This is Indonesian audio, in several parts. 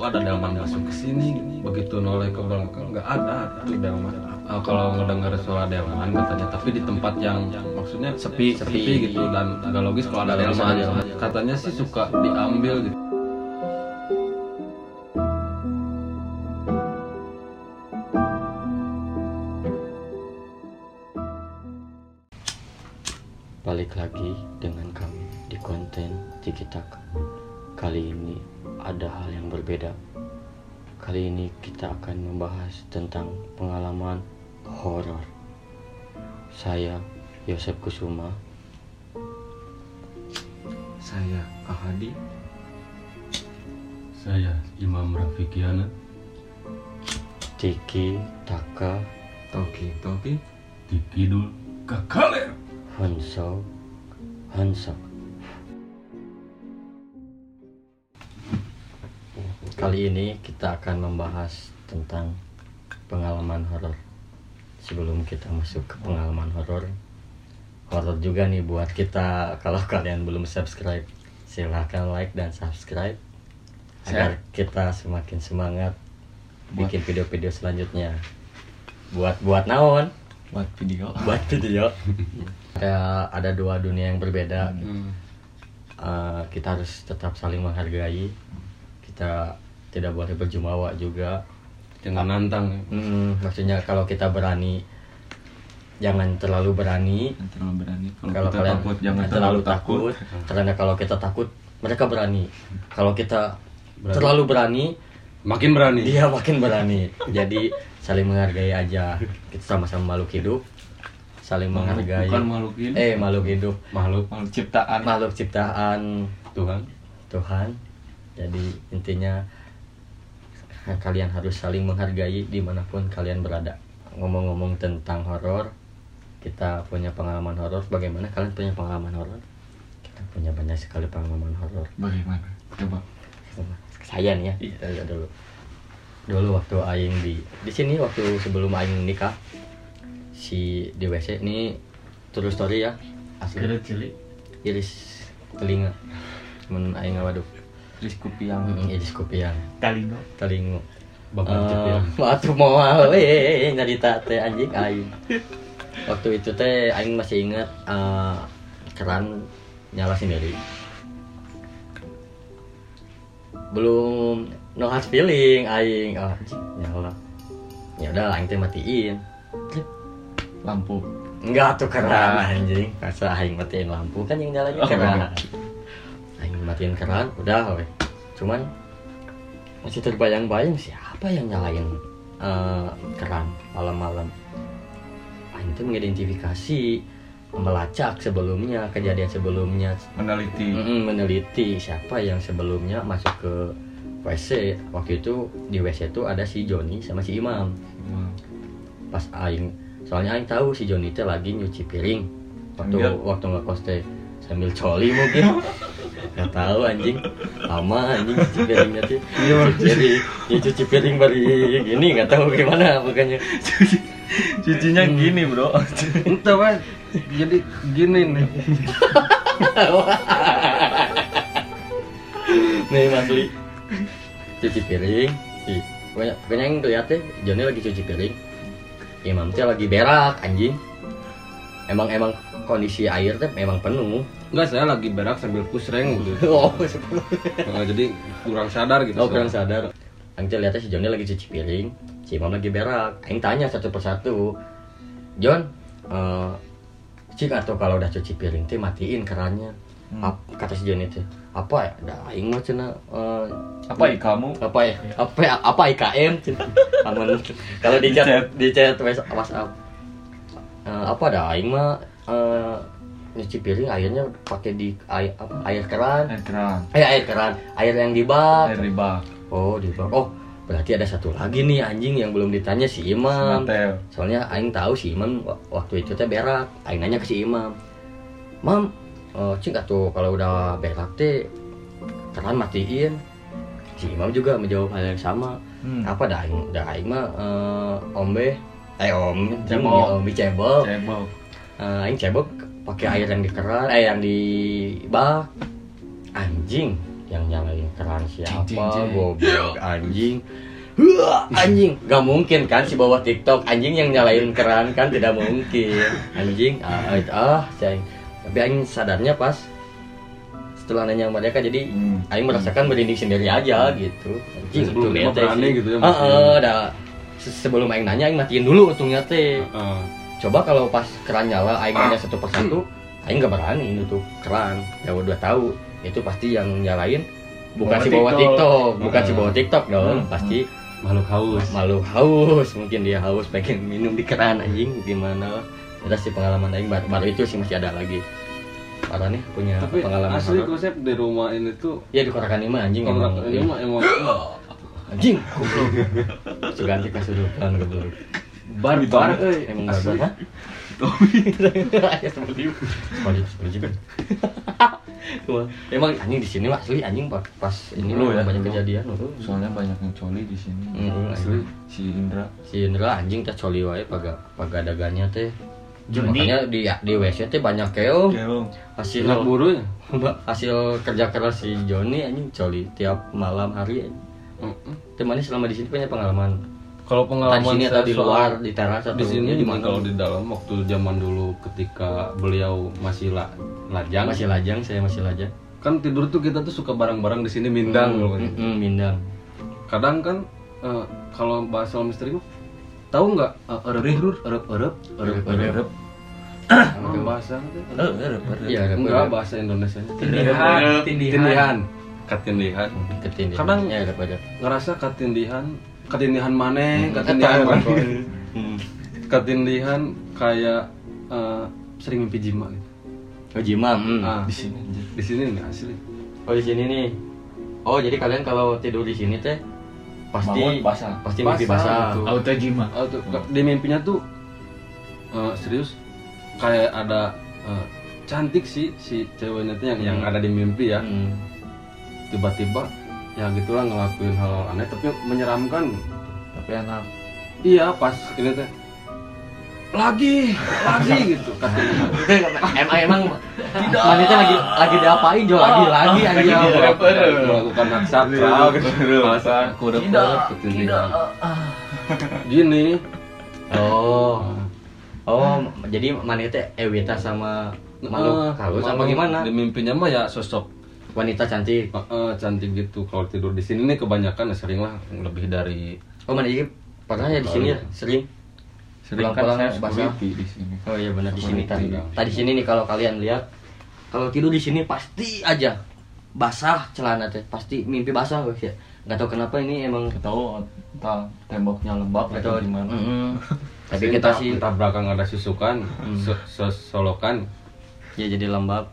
kok ada delman masuk ke sini begitu noleh ke belakang nggak ada tuh delman. Eh, kalau ngedengar suara delman katanya tapi di tempat yang maksudnya sepi sepi. gitu dan nggak logis kalau ada delman. katanya sih suka diambil gitu membahas tentang pengalaman horor. Saya Yosep Kusuma, saya Kahadi saya Imam Rafikiana Tiki Taka. Toki Toki. Tikidul Kakaler Hansok Hansok. Kali ini kita akan membahas tentang pengalaman horor. Sebelum kita masuk ke pengalaman horor, horor juga nih buat kita kalau kalian belum subscribe, silahkan like dan subscribe agar kita semakin semangat bikin video-video selanjutnya. Buat buat naon? buat video buat video ada ada dua dunia yang berbeda Hmm. Eh, kita harus tetap saling menghargai kita tidak boleh berjumawa juga jangan nantang ya. Hmm, maksudnya kalau kita berani jangan terlalu berani. Jangan terlalu berani. Kalau, kalau kita kalian takut jangan terlalu takut. karena kalau kita takut mereka berani. Kalau kita Berani. terlalu berani makin berani. Dia makin berani. Jadi saling menghargai aja. Kita sama-sama makhluk hidup. Saling menghargai. bukan makhluk hidup. Eh makhluk hidup. Makhluk. Makhluk ciptaan. Makhluk ciptaan. Tuhan. Tuhan. Jadi intinya kalian harus saling menghargai di mana pun kalian berada. Ngomong-ngomong tentang horor, kita punya pengalaman horor. Bagaimana kalian punya pengalaman horor? Kita punya banyak sekali pengalaman horor. bagaimana coba Saya nih ya, Iya. kita lihat dulu. Dulu waktu aing di di sini waktu sebelum aing nikah si di WC ini true story ya asli cilik iris telinga men aing waduh Chris Kupiang Hmm, iris kupiang Talino telingo bapak Eh, cepil atuh mau we nyarita teh anjing aing. Waktu itu teh aing masih ingat eh, keran nyala sendiri. Belum no hard feeling aing. Oh, anjing nyala. Ya udah aing teh matiin. Lampu. Enggak tuh keran anjing. Masa aing matiin lampu kan yang nyalanya Oh, keran. enggak. Matiin keran udah we cuman masih terbayang-bayang siapa yang nyalain eh, keran malam-malam. Aing tuh mengidentifikasi melacak sebelumnya kejadian sebelumnya. Meneliti. Mm-mm, meneliti siapa yang sebelumnya masuk ke WC waktu itu di WC itu ada si Joni sama si Imam. Hmm. pas aing soalnya aing tahu si Joni teh lagi nyuci piring. Waktu Sambil? waktu ngekos teh sambil coli mungkin nggak tahu anjing. Lama anjing cuci piringnya tuh jadi ya cuci piring bari gini nggak tahu gimana pokoknya. Cucinya Hmm. gini bro. Entah Pak. jadi gini nih. Nih masli cuci piring si pokoknya pokoknya yang lihat teh Joni lagi cuci piring. Imam teh lagi berak anjing. Emang emang kondisi air teh memang penuh enggak saya lagi berak sambil pusreng gitu oh Eh, jadi kurang sadar gitu Oh kurang sadar Aing teh lihatnya si Johnny lagi cuci piring Si Imam lagi berak Aing tanya satu persatu John eh Cik atau kalau udah cuci piring teh matiin kerannya Hmm. Ap- Kata si Johnny teh Apa ya? Dah Aing mah cenah eh, apa i kamu apa ya? Apa ya? Apa IKM cenah. Aman Kalau di chat di chat WhatsApp. Eh, apa dah Aing mah eh, nyuci piring airnya pakai di air apa air keran air keran eh air keran air yang di bak air riba Oh, di bawah. Oh, berarti ada satu lagi nih anjing yang belum ditanya si Imam. Semantel. Soalnya aing tahu si Imam wa- waktu itu teh berak. Aing nanya ke si Imam. Mam, oh, cing tuh kalau udah berak teh keran matiin. Si Imam juga menjawab hal yang sama. Hmm. Apa dah aing? Dah aing mah eh, ombe eh om cebok. cebok Eh, aing cebok pakai air yang di keran, eh yang di bak. Anjing, yang nyalain keran siapa goblok anjing. Anjing. Gak mungkin kan si bawa TikTok anjing yang nyalain keran kan tidak mungkin. Anjing ah ah sayang tapi aing sadarnya pas setelah nanya sama mereka jadi Hmm. aing merasakan merinding sendiri aja gitu. Anjing Sebelum bete berani sih. gitu ya, ah, dah. Se- sebelum aing nanya aing matiin dulu untungnya teh. Heeh. Coba kalau pas keran nyala aing nanya satu persatu aing gak berani nutup keran. Ya udah tahu itu pasti yang nyalain bukan Bawa si bawa TikTok. TikTok bukan si Ah. bawa TikTok dong Hmm. pasti makhluk haus. malu haus. Mungkin dia haus pengen minum di keran anjing gimana? Ada sih pengalaman aing baru, baru itu sih masih ada lagi. Parah nih punya tapi pengalaman asli konsep di rumah ini tuh ya di korakan ini mah anjing kalau emang ini mah emang anjing goblok. Suganti kasurupan goblok barbar euy emang barbar ya seperti itu seperti seperti itu Wah, emang anjing di sini mah asli anjing pas, pas ini Lu mah ya, banyak kejadian lu. Soalnya banyak yang coli di sini. Hmm, asli. Si Indra. si Indra anjing teh coli wae paga paga daganya teh. Joni. makanya di di WC teh banyak keo. Kelo. hasil Anak burunya hasil kerja keras si Joni anjing coli tiap malam hari. Heeh. Temannya selama di sini punya pengalaman kalau di pengalaman sini saya atau di luar di teras atau di sini di di mana kalau di dalam waktu zaman dulu ketika beliau masih la, lajang. Masih lajang saya masih lajang. Kan tidur tuh kita tuh suka bareng-bareng di sini mindang loh Mm, mm, mindang. Kadang kan eh, kalau bahasa misteri mah tahu nggak? Uh, erep erep erep erep erep Apa bahasa itu? iya ada enggak bahasa Indonesia Tindihan, tindihan. tindihan. Katindihan ketindihan. Kadang- ya ngerasa katindihan katindihan mana katindihan Ketan. mana Hmm. katindihan kayak eh, sering mimpi jima gitu. oh jimam hmm. Ah, Di sini di sini nggak asli oh di sini nih oh jadi kalian kalau tidur di sini teh pasti Bangun basah. pasti mimpi Basah, basah. Auto jima. Oh, tuh, di mimpinya tuh eh, serius kayak ada eh, cantik sih si ceweknya tuh yang yang Hmm. ada di mimpi ya Hmm. Ya gitulah ngelakuin hal aneh tapi menyeramkan. Tapi enak. iya pas ini teh. Lagi lagi gitu katanya emang emang wanita lagi lagi diapain? Jo lagi lagi Lagi aja melakukan- melakukan hak sakral gitu. masa kuda tidak gini. Oh. Oh jadi wanita teh Ewita sama makhluk Eh, halus apa makhluk gimana? di mimpinya mah ya sosok wanita cantik eh, cantik gitu kalau tidur di sini nih kebanyakan ya sering lah lebih dari oh mana ini pernah ya di sini ya sering Sering kan saya basah. security di sini. Oh iya benar di sini tadi. Tadi sini nih kalau kalian lihat kalau tidur di sini pasti aja basah celana teh pasti mimpi basah guys ya nggak tahu kenapa ini emang Nggak tahu entah temboknya lembab atau gimana. Mm-mm. tapi Entah- kita sih entah belakang ada susukan Hmm. se- sesolokan ya jadi lembab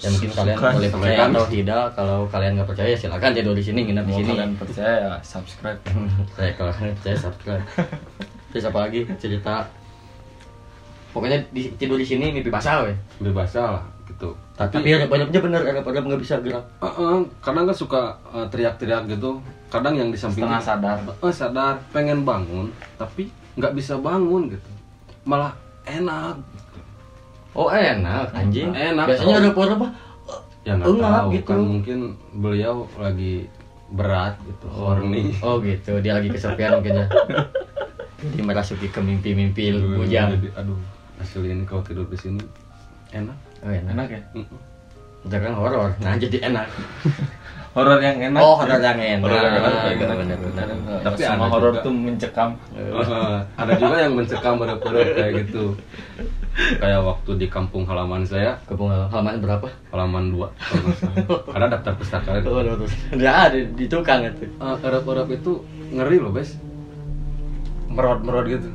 ya mungkin kalian boleh percaya atau tidak kalau kalian nggak percaya silakan tidur di sini nginep di sini. kalian percaya ya subscribe. saya kalau kalian percaya subscribe. Terus apa lagi? Cerita. Pokoknya di, tidur di sini mimpi basah weh. Lebih basah lah gitu. Tapi harap-harapnya bener harap-harap nggak bisa gerak. Eh, eh, kadang kan suka eh, teriak-teriak gitu. Kadang yang di samping Setengah sadar. Eh, sadar pengen bangun tapi nggak bisa bangun gitu. Malah enak oh enak anjing Enak, biasanya oh. ada apa apa ya nggak Enggak, tahu gitu. kan mungkin beliau lagi berat gitu horny Oh gitu, dia lagi kesepian mungkin ya. Jadi merasuki ke mimpi-mimpi bujang. Aduh asli ini kalau tidur di sini enak Oh enak. Enak ya? Mm-mm. Jangan horor, nah jadi enak. Horor yang enak. Oh horor yang enak. Horor yang enak. Benar benar benar. Tapi ada horor tuh mencekam. Eh, ada juga yang mencekam berapa-berapa kayak gitu kayak waktu di kampung halaman saya Kebun halaman berapa? halaman 2 kalau nggak salah. ada daftar pustaka itu Oh, ada di tukang itu. Eh, erap-erap itu ngeri loh bes merot-merot gitu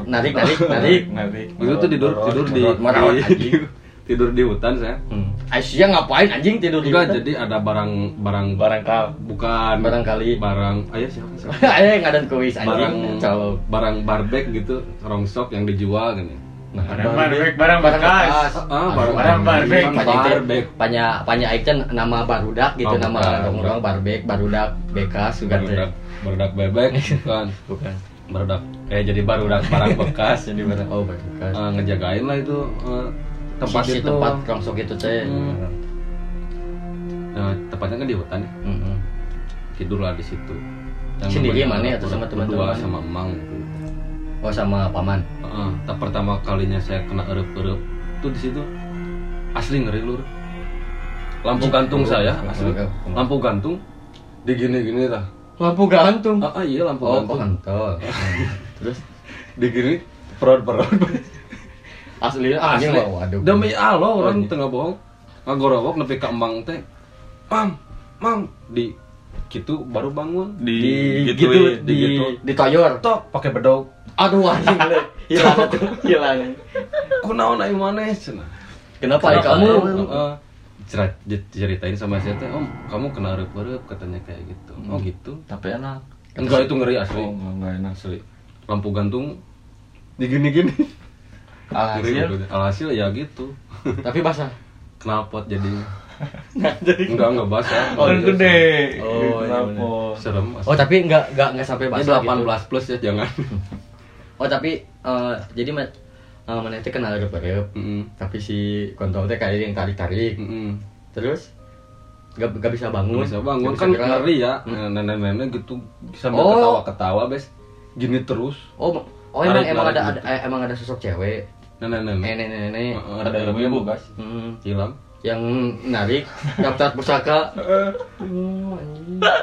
Narik, narik, narik. Narik. itu tuh tidur Horor, tidur di, merot, merot, di- anjing. Tidur di hutan saya Hmm. Aisyah ngapain anjing tidur di enggak hutan? jadi ada barang barang Barang kal. bukan Barangkali. barang ayo siapa siapa Ayo ngadan kuis barang anjing. Kalau barang barbek gitu rongsok yang dijual gini Nah, Barang barbek, barang bekas. ah Barang barbek. barbek Panya panya Aiken nama barudak gitu Oh, nama bukan. orang barbek barudak bekas juga teh. barudak barudak bebek bukan Bukan. barudak eh jadi barudak barang bekas Jadi barang oh bekas. Eh, ngejagain lah itu eh, tempat si, si itu. tempat rongsok itu teh. Hmm. Nah, tepatnya kan di hutan ya. Mm-mm. tidur lah di situ. Yang Sendiri mana atau sama teman-teman? sama emang oh sama paman? Heeh, tak pertama kalinya saya kena erup-erup tuh di situ. Asli ngeri lur. Lampu gantung saya asli. lampu gantung. Di gini-gini lah. Lampu gantung? Ah, ah, iya lampu oh gantung. kontol terus? Di gini perut perut asli asli. lah. Waduh. Demi Allah orang tengah bohong. Ngagorowok nepi ka emang teh. Mam mam di gitu baru bangun. Di, di gitu, gitu di di gitu. di toyor. Tok pakai bedog. Aduh anjing hilang hilang. Kunaon aing maneh cenah? Kenapa ya kamu? Heeh. Cerit- diceritain sama saya teh om kamu kena erup-erup katanya kayak gitu. Oh gitu. Tapi enak. enggak itu ngeri asli. Oh, enggak, enggak enak. asli. Lampu gantung digini-gini Alhasil. Alhasil ya gitu. Tapi basah. Knalpot jadinya. Jadi. Enggak enggak basah. Oh, Enggak gede. Oh, iya Kenapa? serem oh tapi nggak nggak nggak sampai Ini basah 18 gitu. plus ya jangan. Oh tapi eh, jadi mat uh, mana itu kenal erup-erup Mm-mm. tapi si kontol teh kayak yang tarik-tarik. Mm-mm. terus nggak nggak bisa bangun. Bisa bangun. Nggak kan gerak. ngeri ya. Nenek-nenek gitu sambil Oh. ketawa-ketawa bes. Gini terus. Oh oh emang emang tarik ada, gitu. ada eh, emang ada sosok cewek nenek-nenek nenek-nenek Heeh, Ada ibu-ibu, guys. hmm, hilang yang narik daftar pusaka.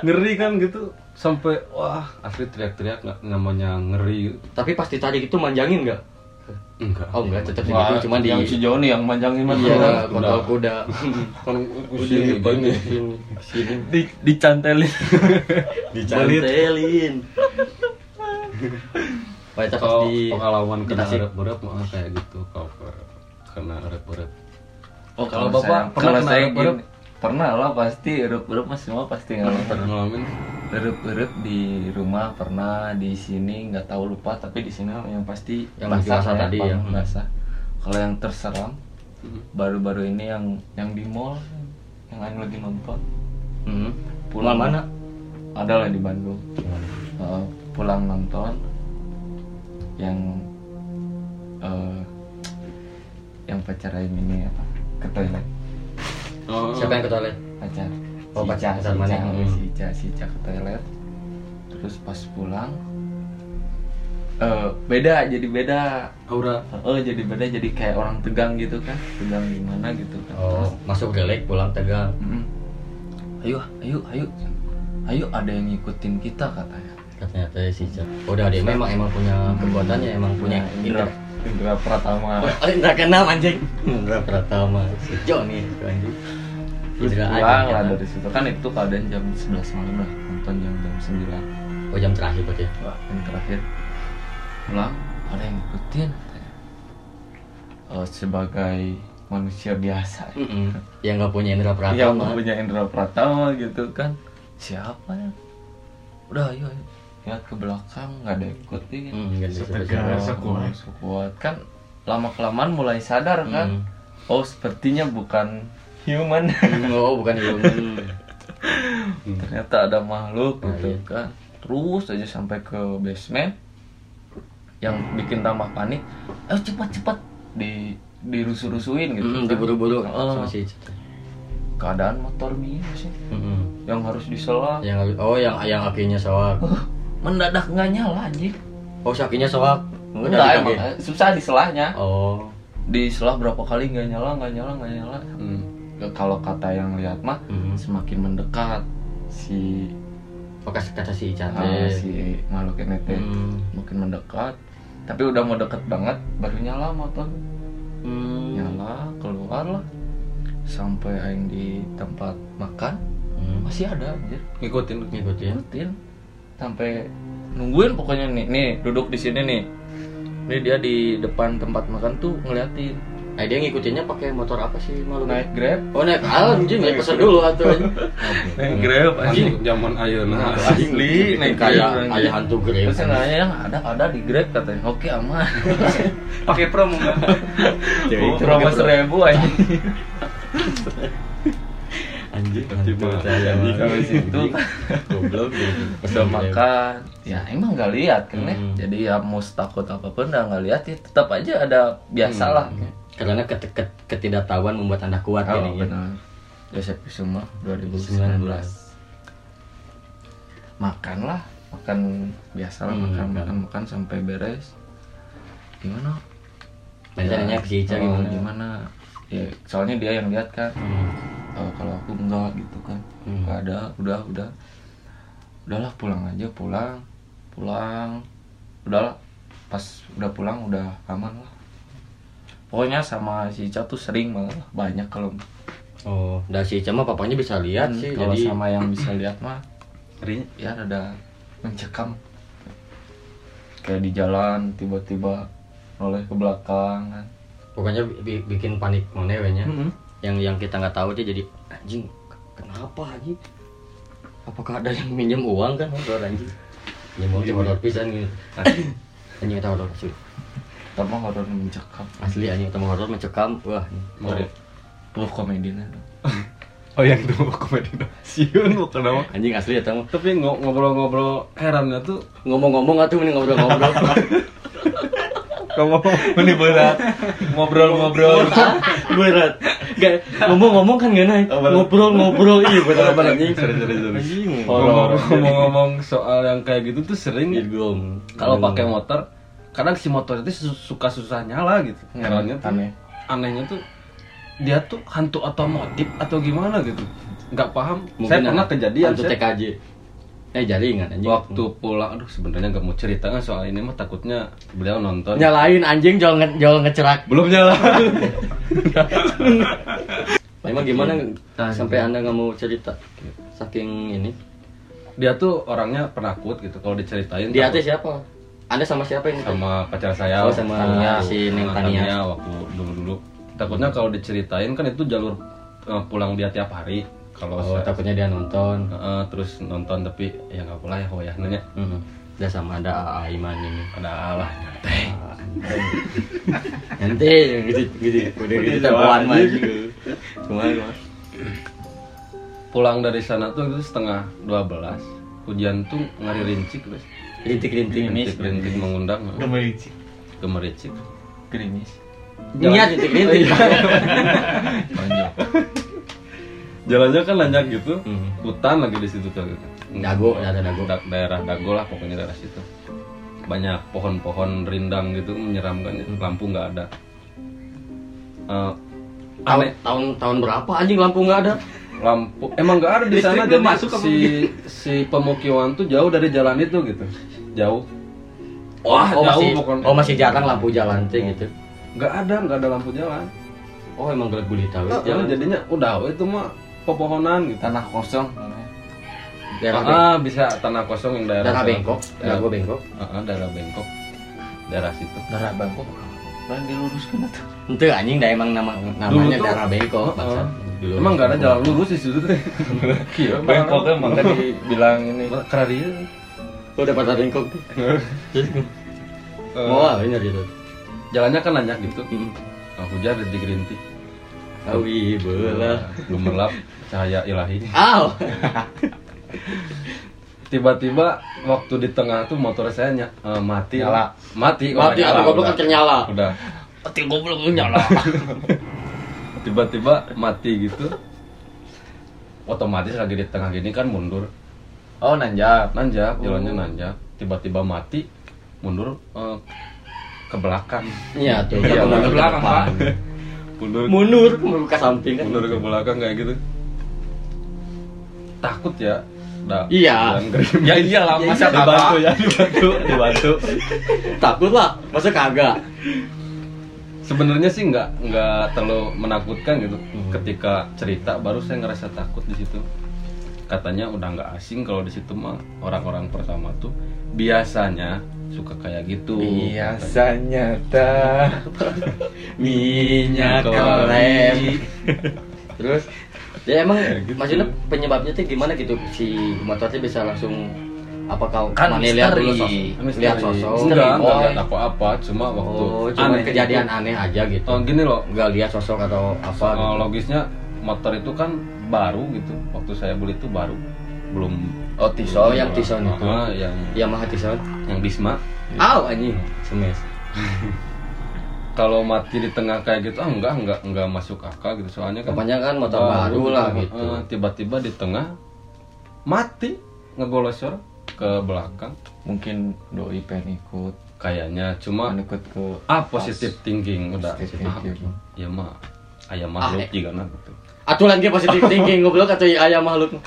Ngeri kan gitu. Sampai wah asli teriak-teriak namanya ngeri. Gitu. tapi pasti tadi itu manjangin nggak? Enggak. Oh enggak tetap segitu cuma di yang si Joni yang manjangin mah iya kuda. kontol kuda kan Sini, sini, sini. di dicantelin. dicantelin Wah, itu pas di pengalaman kena erep-erep mah kayak gitu kalau per- kena erep-erep Oh, Kalau Bapak saya, pernah kalau kena gini, pernah lah pasti erup-erup mas semua pasti ngalamin. pernah ngalamin Erup-erup di rumah pernah di sini nggak tahu lupa tapi di sini yang pasti Yang basah ya, tadi ya. basah. Kalau yang terseram Hmm. baru-baru ini yang yang di mall yang Aing lagi nonton hmm. Pulang. pulang mana ada lah di Bandung Uh, pulang nonton yang uh, yang pacar Aing ini apa? Ke toilet. Oh, siapa yang ke toilet? Pacar. Oh, Si pacar, Ica, si mana? Hmm. si Ica, si Ica ke toilet. Terus pas pulang eh beda jadi beda. Aura. Oh jadi beda jadi kayak orang tegang gitu kan. Tegang gimana gitu kan. Oh masuk gelek pulang tegang. Mm. ayo ayo ayo. Ayo ada yang ngikutin kita katanya katanya teh si. Oh, udah dia memang emang punya kekuatannya emang punya Nah, Indra indra Pratama. Oh, indra keenam anjing. Indra pratama si Joni itu anjing. Terus indra pulang lah kan? dari situ. Kan itu keadaan jam 11 malam lah. Nonton jam jam 9 oh jam terakhir berarti Wah, yang terakhir. Pulang ada yang ngikutin. Eh, sebagai manusia biasa. Mm-mm. yang nggak punya indra yang pratama punya Indra Pratama gitu kan. Siapa ya? Udah ayo, ayo. Lihat ke belakang nggak ada yang ikutin. Hmm, nggak ada Setegar, sekuat. sekuat kan lama kelamaan mulai sadar kan? Hmm. oh sepertinya bukan human. Oh bukan human. Ternyata ada makhluk Nah, gitu iya. kan. Terus aja sampai ke basement. Yang bikin tambah panik. Ayo cepat cepat di dirusuh-rusuhin gitu Mm-mm, kan. diburu-buru. Oh, sama si keadaan motor minus sih. Mm-mm. yang harus disela yang oh yang yang akhirnya soak mendadak nggak nyala anjing. Oh si akhirnya soak enggak emang eh, susah diselahnya oh. Diselah berapa kali nggak nyala nggak nyala nggak nyala. Hmm. Kalau kata yang lihat mah Mhm. semakin mendekat si oh kasih kata si Ica ah, si makhluk ini teh Hmm. makin mendekat tapi udah mau deket banget baru nyala motor. Hmm. nyala keluar lah sampai aing di tempat makan Hmm. masih ada anjir. Ngikutin ngikutin. Ngikutin sampai nungguin pokoknya nih nih duduk di sini nih. Ini dia di depan tempat makan tuh ngeliatin. Nah, dia ngikutinnya pakai motor apa sih malu? naik grab. Oh naik ah, anjing naik pesan dulu atuh anjing. naik grab anjing. zaman ayeuna asli naik kayak ayah hantu grab. terus yang nanya yang ada ada di grab katanya. Oke aman. Pakai promo. Nggak oh, promo seribu anjing Anjing saya. jadi sampai situ Goblok dia. udah grab. makan ya emang nggak lihat kan ya Hmm. jadi ya mau takut apa pun udah nggak lihat ya tetap aja ada biasa lah Karena ket- ket- ketidaktahuan membuat anda kuat Oh, ini. ya. benar. Joseph Kusuma 2019 makan lah makan biasa lah Hmm, makan makan. makan sampai beres gimana Nanti nanya ke si Ica oh, gimana? Ya soalnya dia yang lihat kan. Hmm. Oh, kalau aku enggak gitu kan. Hmm. Nggak ada udah udah. Udahlah pulang aja pulang pulang. Udahlah pas udah pulang udah aman lah. Pokoknya sama si Ica tuh sering malah banyak kalau Oh, dari si Ica mah papanya bisa lihat Hmm, sih kalau jadi sama yang bisa lihat mah Ngerinya. ya ada mencekam. Kayak di jalan tiba-tiba noleh ke belakang kan pokoknya bi- bikin panik mana we nya. Mm-mm. Yang yang kita nggak tahu aja jadi anjing kenapa anjing? Apakah ada yang minjem uang kan horor anjing? Minjem uang cuma horor pisan gitu. Anjing kita horor asli. Tapi horor mencekam Asli anjing kita horor mencekam. Wah, Mau peluh komedinya Oh yang itu komedi siun bukan apa? anjing asli ya tamu. Tapi ngo- ngobrol-ngobrol herannya tuh Ngomong-ngomong atuh mending ngobrol-ngobrol. ngomong ini berat ngobrol-ngobrol berat. Gak ngomong-ngomong kan gak naik. Oh. Ngobrol-ngobrol iya berat berat. anjing. Ngomong-ngomong soal yang kayak gitu tuh sering Irgom. kalau pakai motor kadang si motor itu su- suka susah nyala gitu herannya tuh aneh. anehnya tuh dia tuh hantu otomotif atau gimana gitu nggak paham Mungkin saya pernah kejadian hantu saya TKJ. Eh jaringan anjing. waktu pulang aduh sebenarnya nggak mau cerita kan soal ini mah takutnya beliau nonton nyalain anjing jual nge jual ngecerak. belum nyala Emang gimana Nah, sampai anda nggak mau cerita? Saking ini. dia tuh orangnya penakut gitu kalau diceritain Di takut atas siapa? Anda sama siapa ini? sama pacar saya Oh, sama Tania. si Neng Tania. waktu dulu dulu takutnya kalau diceritain kan itu jalur eh, pulang dia tiap hari kalau Oh, saya- takutnya dia nonton. Heeh, terus nonton tapi ya nggak pula ya hoyah nanya Hmm. Udah sama ada AA Iman ini. ada Allah nyantai Nanti gitu gitu udah gitu teleponan mah gitu. Cuma mas. pulang dari sana tuh itu setengah 12 hujan tuh ngari rincik guys rintik-rintik. rintik rintik mengundang Gemericik. gemericik gerimis Niat rintik-rintik. panjang jalannya kan nanjak gitu Hmm. hutan lagi di situ tuh gitu. Dago, ada dago. Da- daerah dago lah pokoknya daerah situ banyak pohon-pohon rindang gitu menyeramkan Hmm. lampu nggak ada Eh, Tahun, aneh tahun tahun berapa anjing lampu nggak ada? lampu emang nggak ada di sana jadi masuk si si pemukiman tuh jauh dari jalan itu gitu jauh Wah, oh, jauh masih, oh masih jarang lampu jalan teh gitu. nggak ada nggak ada lampu jalan Oh emang gelap gulita Nah, jalan. jadinya udah itu mah pepohonan gitu tanah kosong. Daerah ah bisa tanah kosong yang daerah Daerah. Bengkok, daerah daerah gua Bengkok. Ah, daerah Bengkok daerah situ darah bangkok Lain diluruskan tuh Ente anjing dah emang nama namanya tuh- daerah Bengkok. Dulu. emang nggak ada jalan lurus di situ teh Iya, bangkok kan maka dibilang ini Keradia. Oh dapat daerah Bengkok Wah, ini gitu. jalannya kan nanjak gitu. Hmm. Nah, hujan rintik-rintik. Awi belah. Gemerlap cahaya ilahi. Aw. Tiba-tiba waktu di tengah tuh motor saya ny- eh, mati. Nyala. Mati. oh, Mati nyala, atau goblok udah. kan ternyala. Udah. Mati goblok nyala. Tiba-tiba mati gitu. Otomatis lagi di tengah gini kan mundur. oh nanjak Nanjak, jalannya nanjak. Tiba-tiba mati, mundur eh, ke belakang. Iya tuh. Iya, Iya, ke belakang, Pak. Mundur. Mundur, ke samping kan. mundur ke belakang kayak gitu. Takut ya. Nah, Iya. Ya iyalah, Ya masa iya, dibantu ya dibantu. Dibantu. Takut lah, masa kagak? sebenarnya sih nggak nggak terlalu menakutkan gitu. Hmm. ketika cerita baru saya ngerasa takut di situ. Katanya udah nggak asing kalau di situ mah orang-orang pertama tuh. Biasanya suka kayak gitu biasanya tak Minyak kelem. Terus? Ya emang gitu. maksudnya penyebabnya tuh gimana gitu? Si motornya bisa langsung apa kau Kan mana lihat dulu sosok? Lihat sosok. Enggak enggak oh, lihat apa-apa cuma waktu oh cuma aneh kejadian gitu. aneh aja gitu. Oh, gini loh nggak lihat sosok atau apa Soal gitu. logisnya motor itu kan baru gitu. Waktu saya beli itu baru belum oh Oh, yang Tison itu. Ah, yang Yamaha Tison yang Bisma. Aw anjing. Semes. Kalau mati di tengah kayak gitu ah enggak enggak enggak masuk akal gitu. Soalnya kan Pokoknya kan motor baru lah eh, gitu. tiba-tiba di tengah mati ngegolosor ke belakang. Mungkin doi pengen ikut kayaknya cuma pengen ikut ke ah positive thinking udah. Positive ah, thinking. ya mah. Ayam makhluk Ah, juga nah gitu. Aturan dia positif thinking goblok atau ayam makhluk.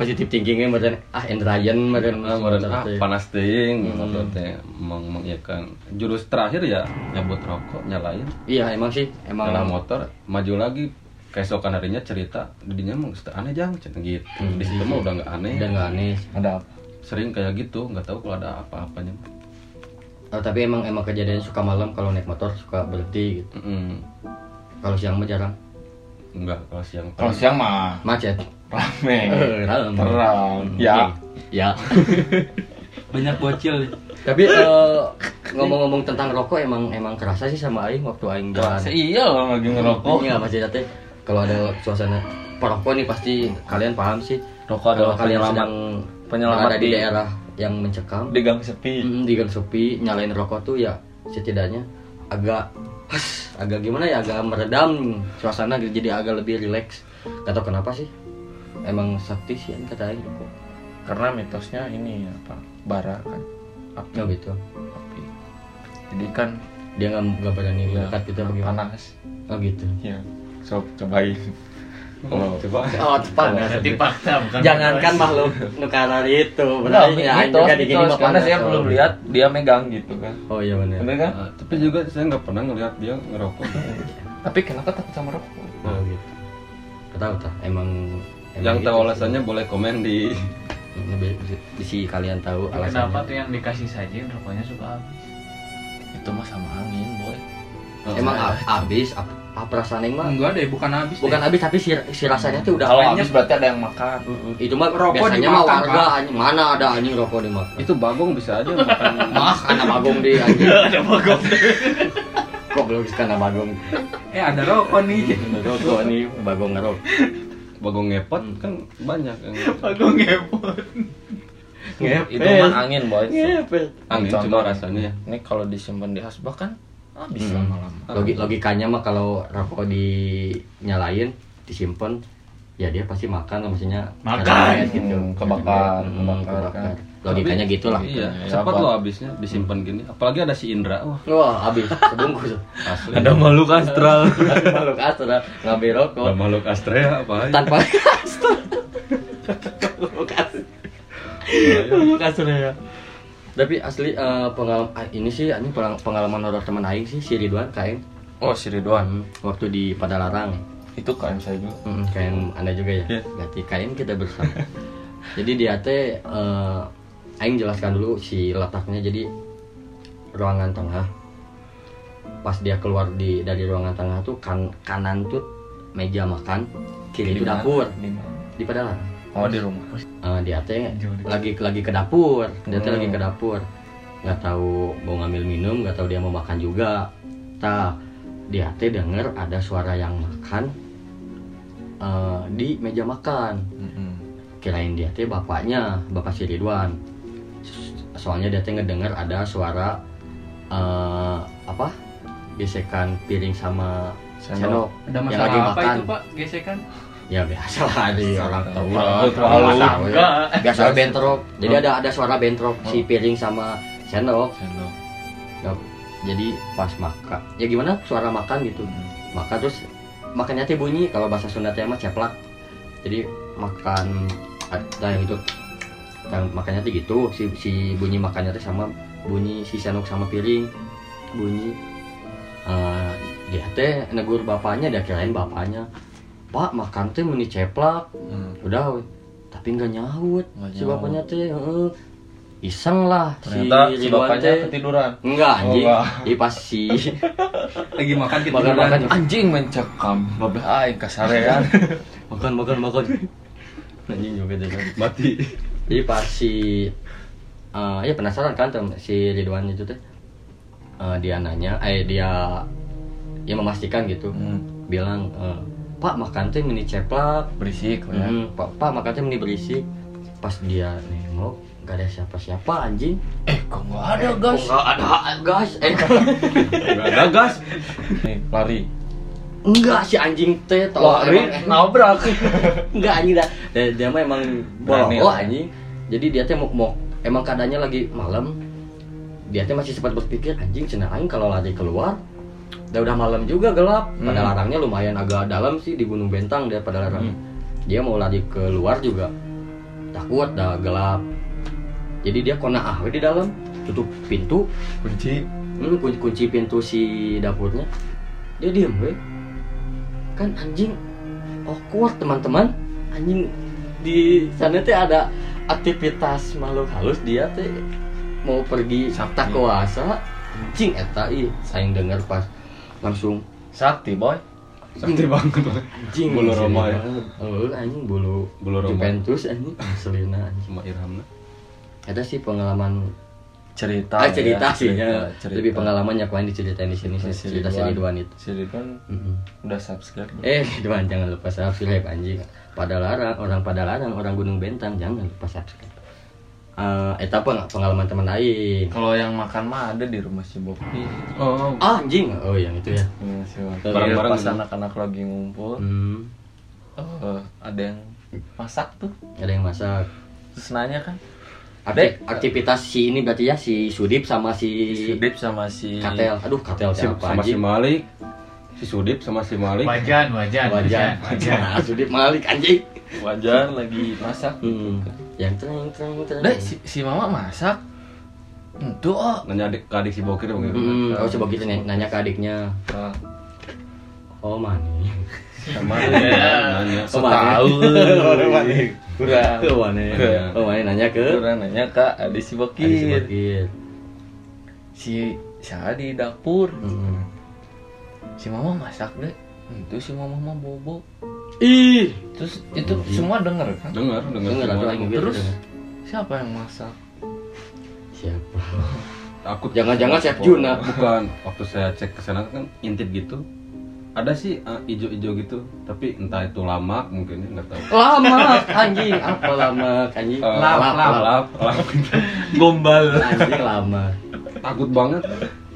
Positif thinkingnya meren ah Endrayan meren Ah, ah, panas teuing Hmm. motor teh meng mengiyakan jurus terakhir ya nyabut rokok nyalain Iya emang sih emang nyala motor maju lagi keesokan harinya cerita didinya emang sudah aneh jang cerita gitu Hmm. di situ mah udah nggak aneh udah nggak aneh. ada apa sering kayak gitu nggak tahu kalau ada apa-apanya Oh, tapi emang emang kejadian suka malam kalau naik motor suka berhenti gitu. Mm, Kalau siang mah jarang. enggak kalau siang kalau siang mah Macet. Rame Eh, rame. terang ya Ya. banyak bocil Tapi eh, ngomong-ngomong tentang rokok emang emang kerasa sih sama aing waktu aing jalan. Iya loh lagi ngerokok Iya pasti teh kalau ada suasana perokok nih pasti kalian paham sih. Rokok Kalau adalah kalian sedang penyelamat ada di di- daerah yang mencekam, di gang sepi mm, di gang sepi, nyalain rokok tuh ya setidaknya agak has, agak gimana ya agak meredam suasana gitu, jadi agak lebih rileks. Gak tau kenapa sih. Emang sakti sih kan kata aing rokok. karena mitosnya ini apa bara kan api Oh gitu. api jadi kan Dia nggak nggak berani ya, dekat gitu apa gimana? panas Oh gitu. ya sob cobain kalau coba Oh panas. Berarti fakta bukan Jangankan mitos. makhluk nukarar itu, berarti ya mitos, juga gini mitos, mah karena panas, saya oh. belum lihat dia megang gitu kan Oh iya benar. bener kan Ah, tapi juga saya nggak pernah ngelihat dia ngerokok tapi kenapa takut sama rokok Oh gitu. Tahu tak? Emang, emang yang gitu tahu sih. alasannya boleh komen di si kalian tahu Kenapa alasannya. tuh yang dikasih saja rokoknya suka habis? itu mah sama angin boy Emang a- habis apa, apa perasaan yang mah? enggak deh bukan habis Bukan deh. habis tapi si, si rasanya tuh udah kalau habis berarti ada yang makan. Itu mah Rokok biasanya mah warga anjing. mana ada anjing rokok dimakan. itu bagong bisa aja makan Mah karena bagong di anjing. Ada bagong. Kok belum karena bagong. eh ada rokok nih Rokok nih bagong ngerok. Bagong ngepot kan banyak yang Bagong ngepot. itu mah angin boy Ngepet. angin Contoh. cuma rasanya ya ini kalau disimpan di hasbah kan habis Hmm. lama-lama Logi- logikanya mah kalau rokok dinyalain disimpan ya dia pasti makan maksudnya Makan. gitu Hmm, kebakar, Hmm, kebakar, kan. Logikanya Tapi- gitulah. iya Ya, cepat apa? loh habisnya disimpan gini. Apalagi ada si Indra. Wah. Wah habis. Sebungkus. Asli. Ada makhluk astral. Makhluk astra ngambil rokok. Ada makhluk Astrea apa aja? Tanpa astra makhluk astra makhluk astra ya. Tapi asli pengalaman ini sih ini pengal- pengalaman horor teman aing sih si Ridwan kain oh si Ridwan. Waktu di Padalarang itu kan saya juga. Hmm, kain anda juga ya? Iya. berarti kain kita bersama. Jadi dia teh eh, aing jelaskan dulu si letaknya jadi ruangan tengah. Pas dia keluar di dari ruangan tengah tuh kan kanan tuh meja makan kiri itu Di dapur. Di mana? Di Padalarang oh di rumah. Eh, dia teh lagi lagi ke dapur. Dia teh Hmm. lagi ke dapur. Nggak tahu mau ngambil minum nggak tahu dia mau makan juga. Tak dia teh denger ada suara yang makan eh, di meja makan. Mm-mm. kirain dia teh bapaknya bapak si Ridwan soalnya dia teh ngedenger ada suara eh, apa? Gesekan piring sama Sendok. sendok ada yang masalah lagi apa makan. Itu pak? Gesekan? Ya biasa lah di orang ya. Enggak. biasa bentrok. Jadi ada ada suara bentrok si piring sama sendok. Sendok. Jadi pas makan ya gimana? Suara makan gitu. Makan terus makannya teh bunyi. Kalau bahasa Sunda teh mah ceplak. Jadi makan ada yang itu yang makannya teh gitu si si bunyi makannya teh sama bunyi si sendok sama piring bunyi Eh, dia teh negur bapaknya dia kirain bapaknya pak makan teh meni ceplak Hmm. udah we. tapi nggak nyaut Nggak si nyaut. bapaknya teh heeh. iseng lah ternyata si, Ridwan bapaknya teh. ketiduran enggak Oh, anjing enggak. Jadi pas si lagi makan kita Makan, makan. anjing mencekam babeh aing kasarean makan makan makan anjing juga deh kan mati jadi pas si eh ya penasaran kan si Ridwan itu teh Eh, dia nanya eh dia ya memastikan gitu. Hmm. bilang eh, pak makan teh mini ceplak. Berisik ya. Hmm, pak, pak makan teh meni berisik. Pas dia nengok gak ada siapa-siapa anjing. Eh kok nggak ada gas? Enggak ada gas? Eh Enggak ada gas. nih lari. Enggak si anjing teh tolong lari. Nabrak. Enggak anjing dah. Dia, dia mah emang lah. anjing jadi dia teh mau, mau emang keadaannya lagi malam. Dia teh masih sempat berpikir anjing cenah aing kalau lari keluar udah udah malam juga gelap. Pada Hmm. larangnya lumayan agak dalam sih di Gunung Bentang dia pada larang. Hmm. dia mau lari keluar juga. Takut dah gelap. Jadi dia kona ah di dalam. Tutup pintu. Kunci. Hmm, kunci, kunci pintu si dapurnya. Dia diem we kan anjing awkward teman-teman. Anjing di sana teh ada aktivitas makhluk halus dia teh mau pergi Sakti. tak kuasa anjing eta ih saing denger pas langsung sakti boy Sakti banget. anjing Bulu Roma ya? oh anjing bulu Bulu Roma. Juventus anjing aslina anjing Cuma Irhamna. ada sih pengalaman cerita ah cerita ya, sih ya cerita. lebih pengalamannya yang diceritain di sini Si cerita si Ridwan itu si Ridwan Mm-mm. udah subscribe? Eh, Ridwan jangan lupa subscribe anjing. Pada larang, orang pada larang, orang Gunung Bentang jangan lupa subscribe. Eh, eta peng- pengalaman teman lain. kalau yang makan mah ada di rumah si Boki Oh, Ah, anjing. Oh, yang itu ya. Boki. Bareng-bareng pas anak-anak lagi ngumpul Hmm, eh, ada yang masak tuh ada yang masak. terus nanya kan Dek. aktivitas si ini berarti ya si Sudip sama si Sudip sama si Katel. Aduh, Katel si, siapa sama si? Malik. Si Sudip sama si Malik. Wajan, wajan, Wajan. wajan. Nah, Sudip Malik anjing. Wajan lagi masak Hmm. Yang terang terang terang. Dek, si, si mama masak Itu oh Nanya adik, ke adik si Bokir begitu. Hmm, oh coba kita nanya, nanya ke adiknya. Nah, Oh, mani. Sama Ya. nanya. Oh, so tahu Kurang Oh, mani. Oh, mani nanya ke Kurang nanya kak Adik si Adik si Bokir Bokir. Si saya di dapur Hmm. Si mama masak deh Itu si mama mah bobo Ih, Terus itu semua denger kan Dengar, dengar. Dengar semua. yang Terus dengar. siapa yang masak? siapa? Takut. Jangan-jangan Chef Juna. Bukan. Waktu saya cek ke sana kan intip gitu. Ada sih eh, ijo-ijo gitu, tapi entah itu lama mungkin ya, nggak tahu. Lama anjing, apa lama anjing? Eh, lap, lap, lap, lap. Gombal Anjing lama. Takut banget.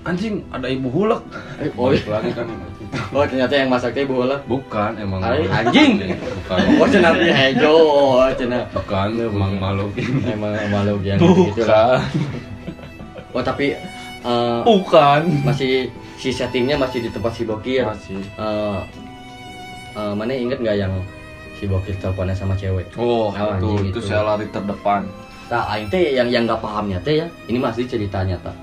Anjing, ada ibu hulek. Eh, Oh, Balik lagi kan. oh ternyata yang masaknya ibu lah. Bukan, emang. Ay, anjing. Bukan. Oh cenah dia hejo, oh cenah. Bukan, emang makhluk. Emang makhluk yang gitu lah. Bukan Oh tapi eh, Bukan masih si settingnya masih di tempat si Bokir. Masih Eh, eh, mana inget nggak yang si Bokir teleponan sama cewek? Oh, Oh, itu, itu itu. saya lari terdepan Nah, aing teh yang yang nggak pahamnya teh ya, ini masih ceritanya tak.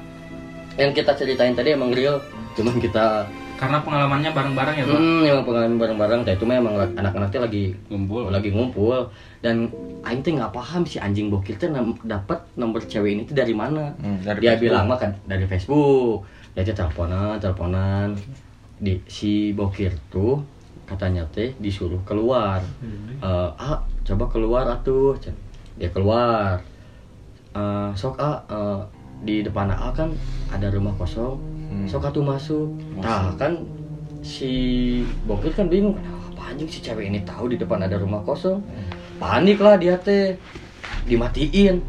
Yang kita ceritain tadi emang real, cuman kita Karena pengalamannya bareng-bareng ya, Pak. hmm, emang pengalaman bareng-bareng, teh itu mah emang anak-anak teh lagi Ngumpul. lagi ngumpul dan aing teh nggak paham si anjing bokir teh nam- dapat nomor cewek ini tuh dari mana. Hmm, dari Dia Facebook. bilang mah kan dari Facebook. Dia teleponan, teleponan di si bokir tuh katanya teh disuruh keluar. Eh, ah coba keluar atuh dia keluar Eh, sok ah eh, di depan A kan ada rumah kosong. Hmm. sok atuh masuk. Nah kan si bokir kan bingung apa anjing si cewek ini tahu di depan ada rumah kosong? Panik lah dia teh dimatiin.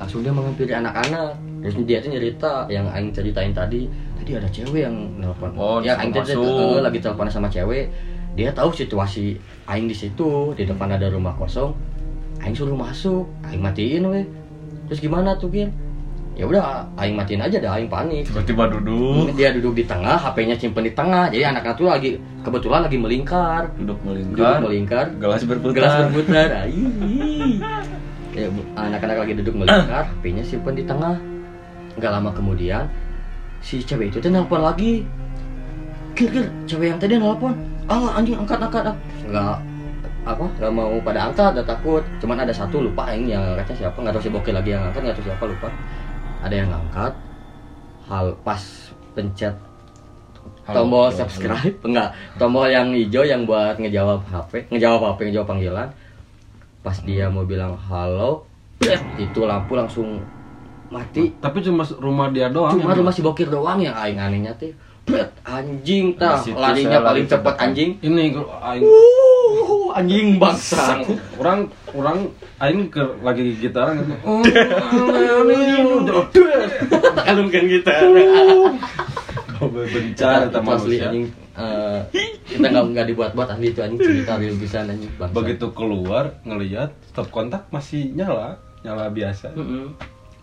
Langsung dia menghampiri anak-anak. Terus dia tuh nyerita yang aing ceritain tadi. Tadi ada cewek yang nelpon. Oh, ya aing masuk. eh, lagi telepon sama cewek. Dia tahu situasi aing di situ di depan ada rumah kosong. Aing suruh masuk. Aing matiin weh. Terus gimana tuh Gin ya udah aing matiin aja dah aing panik. Tiba-tiba duduk. Dia duduk di tengah HP-nya simpen di tengah jadi anak-anak tuh lagi kebetulan lagi melingkar. Duduk duduk melingkar. Melingkar gelas berputar. Gelas berputar. Ya, anak-anak lagi duduk melingkar HP-nya simpen di tengah. Nggak lama kemudian si cewek itu tuh nelpon lagi. Kir kir cewek yang tadi nelpon. Ah anjing angkat angkat nggak apa nggak mau pada angkat udah takut. Cuman ada satu lupa yang yang angkatnya siapa. Nggak tahu si bokil lagi yang angkat nggak tahu siapa lupa ada yang angkat hal pas pencet Halo, tombol halo, subscribe. enggak tombol yang hijau yang buat ngejawab HP ngejawab HP ngejawab panggilan. Pas dia mau bilang halo bret, itu lampu langsung mati. Tapi cuma rumah dia doang. cuma rumah si bokir doang yang aing anehnya bret, anjing tah. Larinya paling terdepan. anjing. Ini kalau aing. Uh, anjing bangsa. orang orang aing ke lagi gitaran gitu. Kalungkan kita. bencar Kita sama asli manusia. anjing. eh, kita nggak nggak dibuat-buat asli itu anjing cerita real bisa anjing bangsa. begitu keluar ngelihat stop kontak masih nyala. Nyala biasa.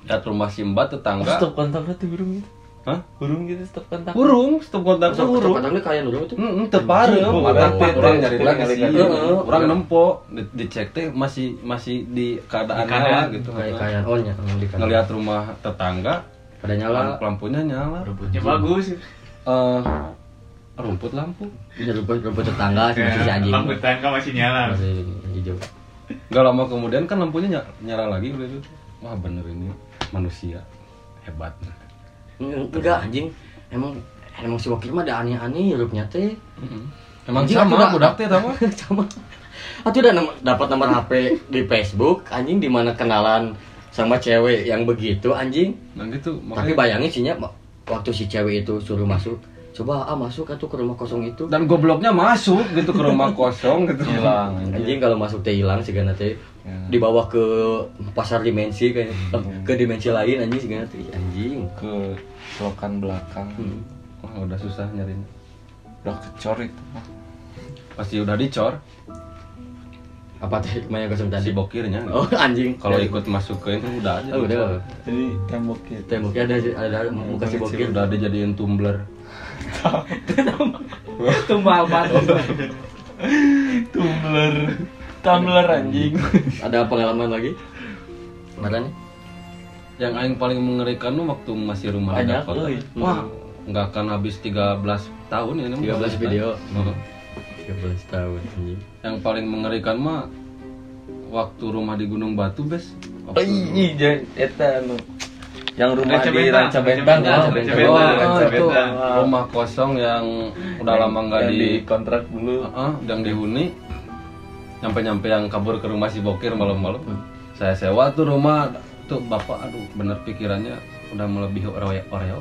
Lihat rumah simba tetangga. Stop kontak tuh burung gitu. Hah? Burung gitu stop kontak. Urung, stop kontak Stop- tuh stop urung. kontaknya kayak nurung itu. Heeh, teu pareu, Anjing, ada urang nyari lagi nyari sih. Orang urang. nempo, di- dicek teh masih masih di keadaan nyala gitu. Kayak kayak oh nya di kanan. Ngelihat rumah tetangga, Ada nyala. lampunya nyala. Rumputnya bagus. Eh, rumput lampu. Ini rumput rumput tetangga sih masih si anjing. Lampu tangga masih nyala. Masih hijau. Gak lama kemudian kan lampunya nyala, lagi udah gitu. Wah bener ini manusia hebat. Enggak anjing. Emang emang si wakil mah ada aneh-aneh hidupnya teh. Emang Anjing, sama aku udah- budak teh tau mah? sama. Aku udah dapat nomor HP di Facebook anjing di mana kenalan sama cewek yang begitu anjing. Nah gitu, tapi makanya bayangin sih Nya, waktu si cewek itu suruh masuk coba ah masuk atuh ke rumah kosong itu. Dan gobloknya masuk gitu ke rumah kosong gitu. Hilang anjing. Kalau masuk teh hilang sih teh. Ya. dibawa ke pasar dimensi kayak ke dimensi lain anjing sih teh. Anjing. Ke selokan belakang. Hmm. Wah, udah susah nyarinya. Udah kecor itu mah. Pasti udah dicor apa teh yang kosong si tadi bokirnya. oh anjing Kalau ikut masuk ke ini udah aja. oh, udah Jadi tembok gitu. temboknya ada ada muka si bokir udah dijadiin tumbler. Tumbal batu. Tumbler. Tumbler anjing. ada pengalaman lagi mana nih Yang aing paling mengerikan tuh waktu masih rumah di Banyak, Dakota. euy. Wah, nggak akan habis 13 tahun ini. mah. 13 video. Heeh. 13 tahun Yang paling mengerikan mah waktu rumah di Gunung Batu, Bes. Oh iya, eta anu. Yang rumah Ranca di Bentang. Ranca Bentang. Oh. Ranca Oh, oh, rumah kosong yang udah lama nggak Yang di, kontrak dulu. Heeh, yang dihuni. Nyampe-nyampe yang kabur ke rumah si Bokir malam-malam. Saya sewa tuh rumah tuh bapak aduh bener pikirannya udah melebihi Oreo Oreo.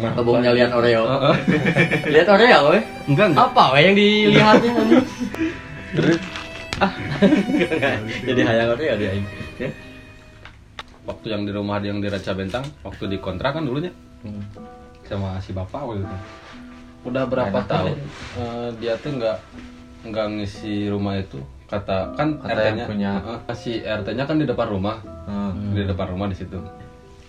Abangnya lihat Oreo. Lihat Oreo, weh. Enggak enggak. Apa weh yang dilihatnya anjing? Ah. Jadi hayang Oreo dia aing. Waktu yang di rumah yang di Raja Bentang, waktu di kontrak kan dulunya Hmm. sama si bapak waktu itu. Udah berapa Enak tahun eh, dia tuh nggak nggak ngisi rumah itu kata kan Kata RT-nya punya. Heeh, si RT-nya kan di depan rumah. Hmm. di depan rumah di situ.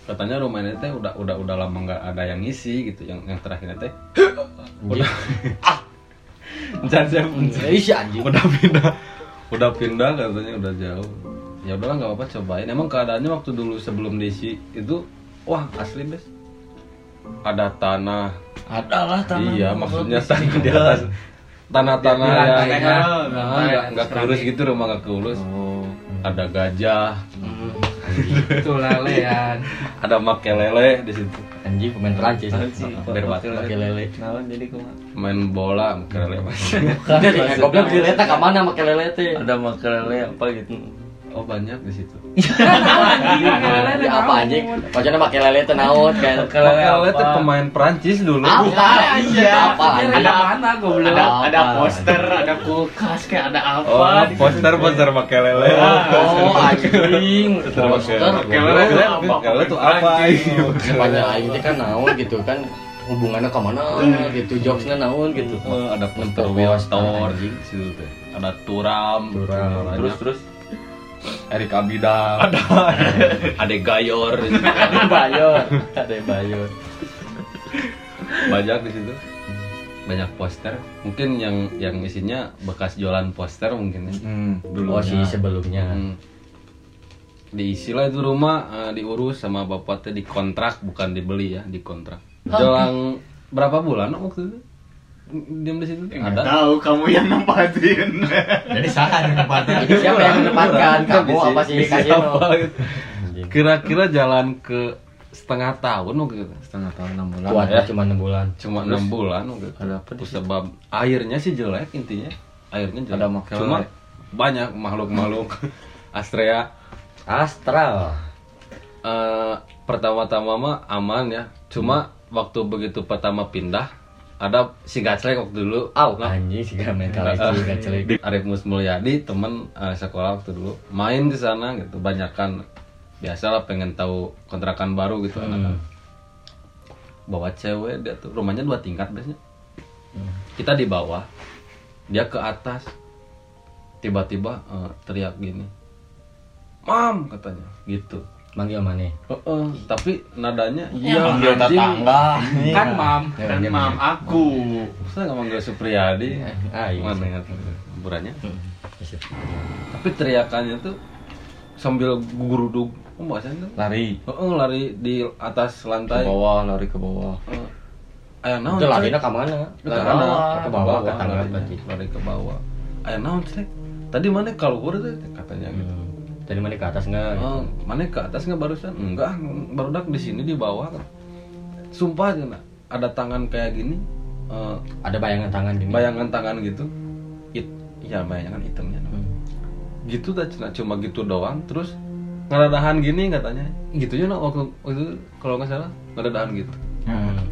Katanya rumah ini teh udah udah udah lama nggak ada yang ngisi gitu. Yang yang terakhir teh udah jangan saya Jadi si anjing. udah pindah udah pindah katanya udah jauh. Ya udahlah nggak apa-apa cobain. Emang keadaannya waktu dulu sebelum diisi itu wah asli bes. Ada tanah. Ada lah tanah. iya maksudnya tanah di atas tanah-tanah Di yang Ah, nggak nggak kurus gitu rumah nggak kurus Oh. ada gajah Hmm. Itu lelean. ada makelele di situ Anjing pemain Prancis. Anjing. Berbatin Pakai lele. Naon jadi kumaha? main bola makelele mas Enggak, goblok di leta ka mana pakai lele teh? Ada makelele apa gitu. Oh banyak di situ Ya apa anjing? Pokoknya pakai lele teh naon kan. makelele itu pemain Prancis dulu Apa? Iya. Apa anjing? Ada mana goblok? Ada Ada apa? poster, ada kulkas kayak ada apa. oh poster poster makelele Oh anjing. Poster. Itu apa? makelele itu apa Banyak teh kan naon gitu kan hubungannya ke mana gitu jokesnya naon gitu Eh, ada poster teh ada Turam Terus terus Erik Abidal. Ada. Ada Gayor. Ada bayo ada bayo banyak di situ. Banyak poster. Mungkin yang yang isinya bekas jualan poster mungkin ya. Hmm. dulu oh si sebelumnya. Hmm. diisi lah itu rumah eh, diurus sama bapaknya dikontrak bukan dibeli ya dikontrak. Jelang berapa bulan waktu itu diam di situ ada tahu. kamu yang nempatin. Jadi salah tempatnya. ini siapa yang menempatkan? Kamu Di- apa sih? Siapa? Gitu. Kira-kira jalan ke setengah tahun waktu itu setengah tahun enam bulan. kuatnya ya. cuma enam bulan. Cuma enam bulan waktu itu Ada apa sebab airnya sih jelek intinya. Airnya jelek. Ada makelele. cuma banyak makhluk-makhluk. Astrea. Astral. Eh, pertama-tama mah aman ya. Cuma waktu begitu pertama pindah ada si Gaclek waktu dulu. Au, Nah, anjing sih gak celik. Di Arif Musmulyadi temen eh, sekolah waktu dulu. Main di sana gitu banyakan biasalah pengen tahu kontrakan baru gitu Hmm. anak bawa cewek dia tuh rumahnya dua tingkat biasanya. Kita di bawah dia ke atas. Tiba-tiba eh, teriak gini mam katanya gitu Manggil mana? Heeh, tapi nadanya Iya, iya manggil tetangga. Kan mam, Ya, kan iya, mam iya. aku. Saya nggak manggil Supriyadi. Ah, iya. Mana ya burannya? Iya. Tapi teriakannya tuh sambil gurudug, apa bahasanya tuh? Lari Heeh, lari di atas ke lantai. bawah, lari ke bawah. Heeh. Ayah naon? Itu larinya ke mana? Ke Ke bawah, ke bawah, ke tangga. Lari ke bawah. Ayah naon, Cek? Tadi mana keluar tuh katanya gitu. Tadi mana ke atas enggak? Oh, mana ke atas nggak barusan? Enggak, baru dak di sini di bawah. Sumpah aja, nak. ada tangan kayak gini. eh, Ada bayangan tangan gini. bayangan tangan gitu. It, ya bayangan hitamnya. Hmm. Gitu cina cuma gitu doang. Terus ngeradahan gini katanya. Gitunya no, waktu, waktu itu kalau nggak salah ngeradahan gitu. Hmm.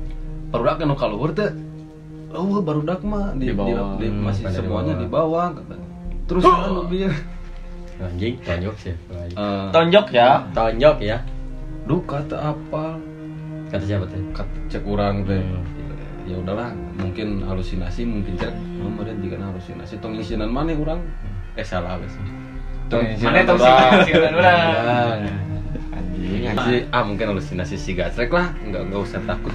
Baru dak kan kalau teh. Oh, baru dak mah di, Di bawah. di- di- Hmm, masih di semuanya bawah. di bawah katanya. Terus anu dia Anjing, tonjok sih. eh, Tonjok ya. Tonjok ya. duh kata apa Kata siapa tuh? Kat- cek orang teh Hmm. ya udahlah mungkin halusinasi mungkin cek kemarin jika halusinasi tong isinan mana orang eh salah wes Mana tong sih orang. Anjing. Si, ah mungkin halusinasi si gatrek lah nggak nggak usah takut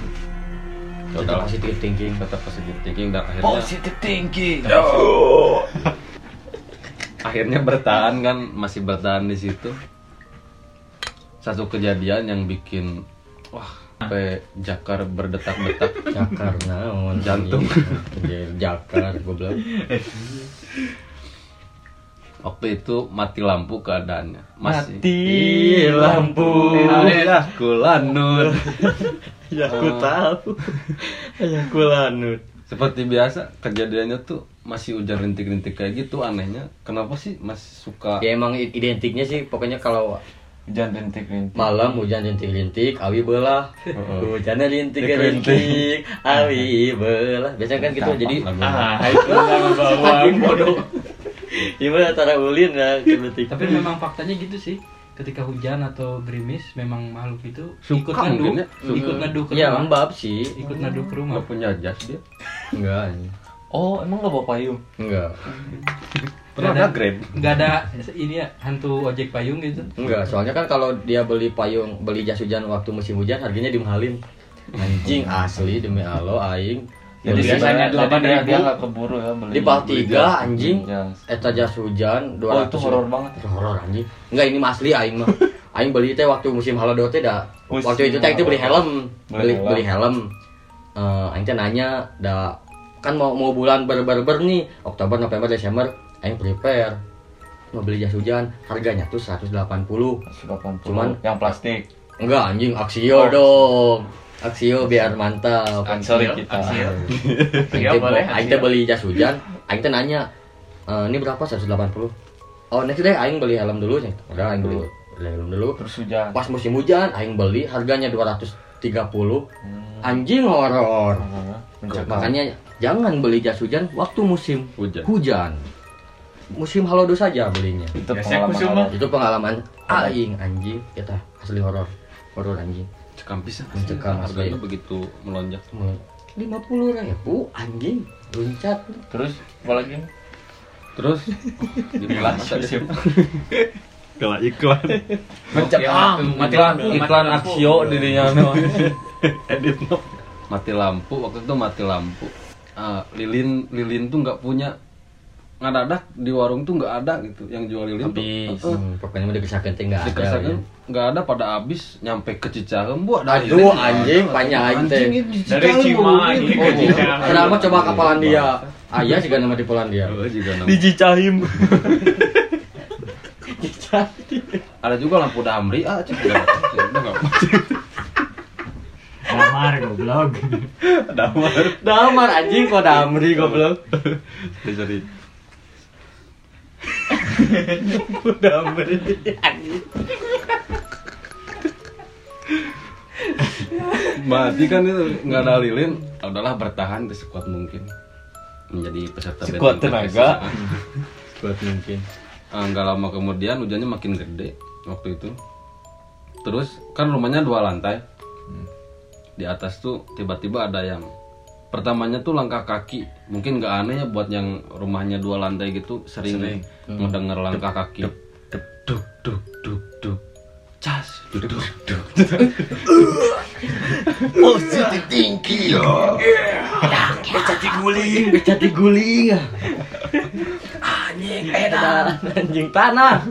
Tetap positive thinking. tetap positive thinking dan akhirnya Positive thinking. akhirnya bertahan kan masih bertahan di situ satu kejadian yang bikin wah sampai jakar berdetak-detak Jakar naon Jantung. anjing. jakar goblok. waktu itu mati lampu keadaannya masih Mati lampu. ya kulanur Ya aku tahu. Ya aku lanut. seperti biasa kejadiannya tuh masih hujan rintik-rintik kayak gitu anehnya kenapa sih masih suka Ya emang identiknya sih pokoknya kalau Hujan rintik-rintik. malam hujan rintik-rintik, awi belah. Hujannya rintik-rintik, awi belah. Biasanya kan gitu. Jadi Ah, itu bawang. bodoh. Gimana cara ulin ya rintik. Tapi memang faktanya gitu sih. Ketika hujan atau gerimis memang makhluk itu ikut Suka neduh, mungkin ya. ikut neduh ke Ya rumah. lembab sih. Ikut neduh ke rumah. punya jas dia Enggak. Oh, emang gak bawa payung? Enggak. pernah Nggak ada grade Nggak ada ini ya hantu ojek payung gitu. Enggak, soalnya kan kalau dia beli payung, beli jas hujan waktu musim hujan harganya dimahalin. Anjing asli demi Allah aing. Jadi biasanya jas- jadi dia, dia gak keburu ya beli. di 3 jas. anjing. Eta jas hujan 200. Oh, itu horor banget. Horor anjing. Enggak ini mah asli aing mah. Aing beli teh waktu musim halodo teh dah. Waktu itu teh itu beli helm. Beli Beli helm. beli helm. Eh aing teh nanya dah kan mau mau bulan ber-ber nih Oktober November Desember aing prepare mau beli jas hujan harganya tuh 180 180. Cuman- yang plastik. Enggak anjing Aksio dong. Aksio biar mantap. Sorry kita. Aksio. Iya, boleh, aing teh beli jas hujan, aing teh nanya, "E, ini berapa 180? Oh, next deh aing beli helm dulu nih. Udah aing beli beli helm dulu. Terus hujan. Pas musim hujan aing beli harganya 230. Hmm. Anjing horor. Mencekam. Makanya jangan beli jas hujan waktu musim Hujan. hujan. Musim halodo saja belinya. itu pengalaman awal. Itu pengalaman aing anjing kita asli horor. Horor anjing. cekam pisan Mencekam harganya begitu melonjak lima puluh ribu anjing luncat Terus apa lagi? terus dibilang masa dia Mencekam. mati Iklan lampu, iklan mati lampu. Aksio dirinya mah. mati lampu waktu itu mati lampu Ah, lilin lilin tuh nggak punya ngadadak di warung tuh nggak ada gitu yang jual lilin habis tuh hmm, pokoknya mah dikesakeun teh enggak ada ya. nggak ada pada habis nyampe ke Cicahem bu ada Aduh, anjing, teh. Anjing, di Dari Cimahi bu. ke Oh. Kenapa coba ke Polandia? Ayah juga nama di Polandia. oh, juga nama. Cicahim. ada juga lampu damri ah cek udah Ya udah nggak Damar goblok. damar Damar anjing kok damri goblok. sorry sorry Damri anjing. mati kan itu nggak ada lilin udahlah bertahan di sekuat mungkin menjadi peserta Sekuat tenaga. PSSI. Buat mungkin. Ah, nggak lama kemudian hujannya makin gede waktu itu. Terus kan rumahnya dua lantai. Di atas tuh tiba-tiba ada yang pertamanya tuh langkah kaki. Mungkin nggak aneh ya buat yang rumahnya dua lantai gitu sering, Sering. mendengar langkah kaki. duk duk duk cas duk duk duk Positif tinggi. Becati guling, becati guling. Anjing edan, anjing tanah.